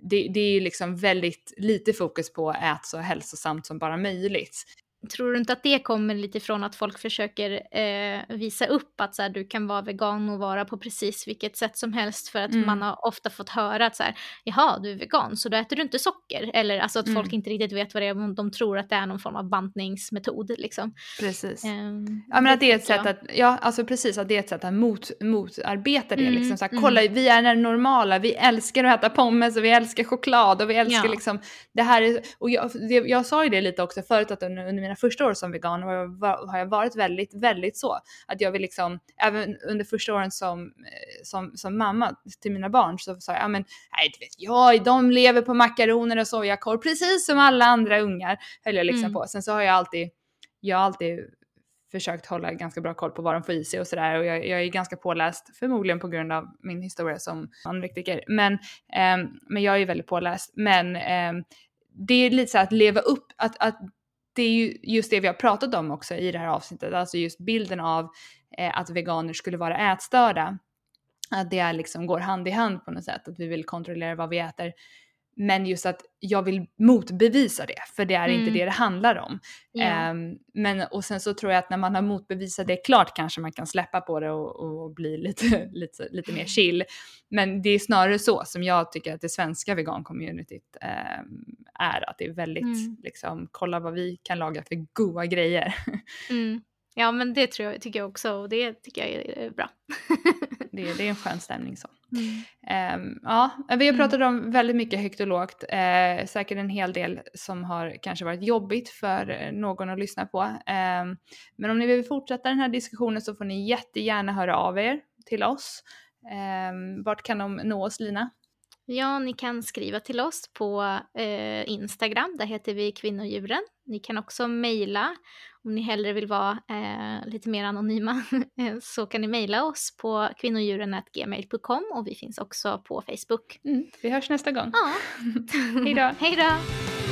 det, det är ju liksom väldigt lite fokus på att så hälsosamt som bara möjligt. Tror du inte att det kommer lite från att folk försöker eh, visa upp att så här, du kan vara vegan och vara på precis vilket sätt som helst för att Mm. man har ofta fått höra att så här, jaha du är vegan så då äter du inte socker eller alltså att folk Mm. inte riktigt vet vad det är men de tror att det är någon form av bantningsmetod liksom. Precis. Ehm, Ja men att det är ett sätt att, ja alltså precis att det är ett sätt att mot, motarbeta det. Mm, liksom så här, mm. kolla vi är det normala, vi älskar att äta pommes och vi älskar choklad och vi älskar Ja. liksom det här är, och jag, det, jag sa ju det lite också förut att under, under mina första år som vegan har jag, va- har jag varit väldigt, väldigt så. Att jag vill liksom, även under första åren som, eh, som, som mamma till mina barn så sa jag, ja men nej du vet jag, de lever på makaroner och sojakorv precis som alla andra ungar höll jag liksom Mm. på. Sen så har jag alltid, jag har alltid försökt hålla ganska bra koll på vad de får i sig och sådär och jag, jag är ganska påläst förmodligen på grund av min historia som anorektiker. Men, ehm, men jag är ju väldigt påläst. Men ehm, det är lite så att leva upp, att, att det är ju just det vi har pratat om också i det här avsnittet, alltså just bilden av eh, att veganer skulle vara ätstörda. Att det är liksom går hand i hand på något sätt, att vi vill kontrollera vad vi äter. Men just att jag vill motbevisa det, för det är inte Mm. det det handlar om. Ja. Ehm, men och sen så tror jag att när man har motbevisat det klart kanske man kan släppa på det och, och bli lite, lite, lite mer chill. Men det är snarare så som jag tycker att det svenska vegan-communityt ehm, är. Att det är väldigt Mm. liksom, kolla vad vi kan laga för goda grejer. Mm. Ja men det tror jag, tycker jag också och det tycker jag är bra. det, det är en skön stämning så. Mm. Ehm, ja, vi har Mm. pratat om väldigt mycket högt och lågt. Eh, säkert en hel del som har kanske varit jobbigt för eh, någon att lyssna på. Ehm, men om ni vill fortsätta den här diskussionen så får ni jättegärna höra av er till oss. Um, vart kan de nå oss Lina? Ja, ni kan skriva till oss på eh, Instagram, där heter vi kvinnodjuren. Ni kan också mejla om ni hellre vill vara eh, lite mer anonyma eh, så kan ni mejla oss på kvinnodjuren.gmail.com och vi finns också på Facebook. Mm, vi hörs nästa gång. Ja, Hej då. Hej då!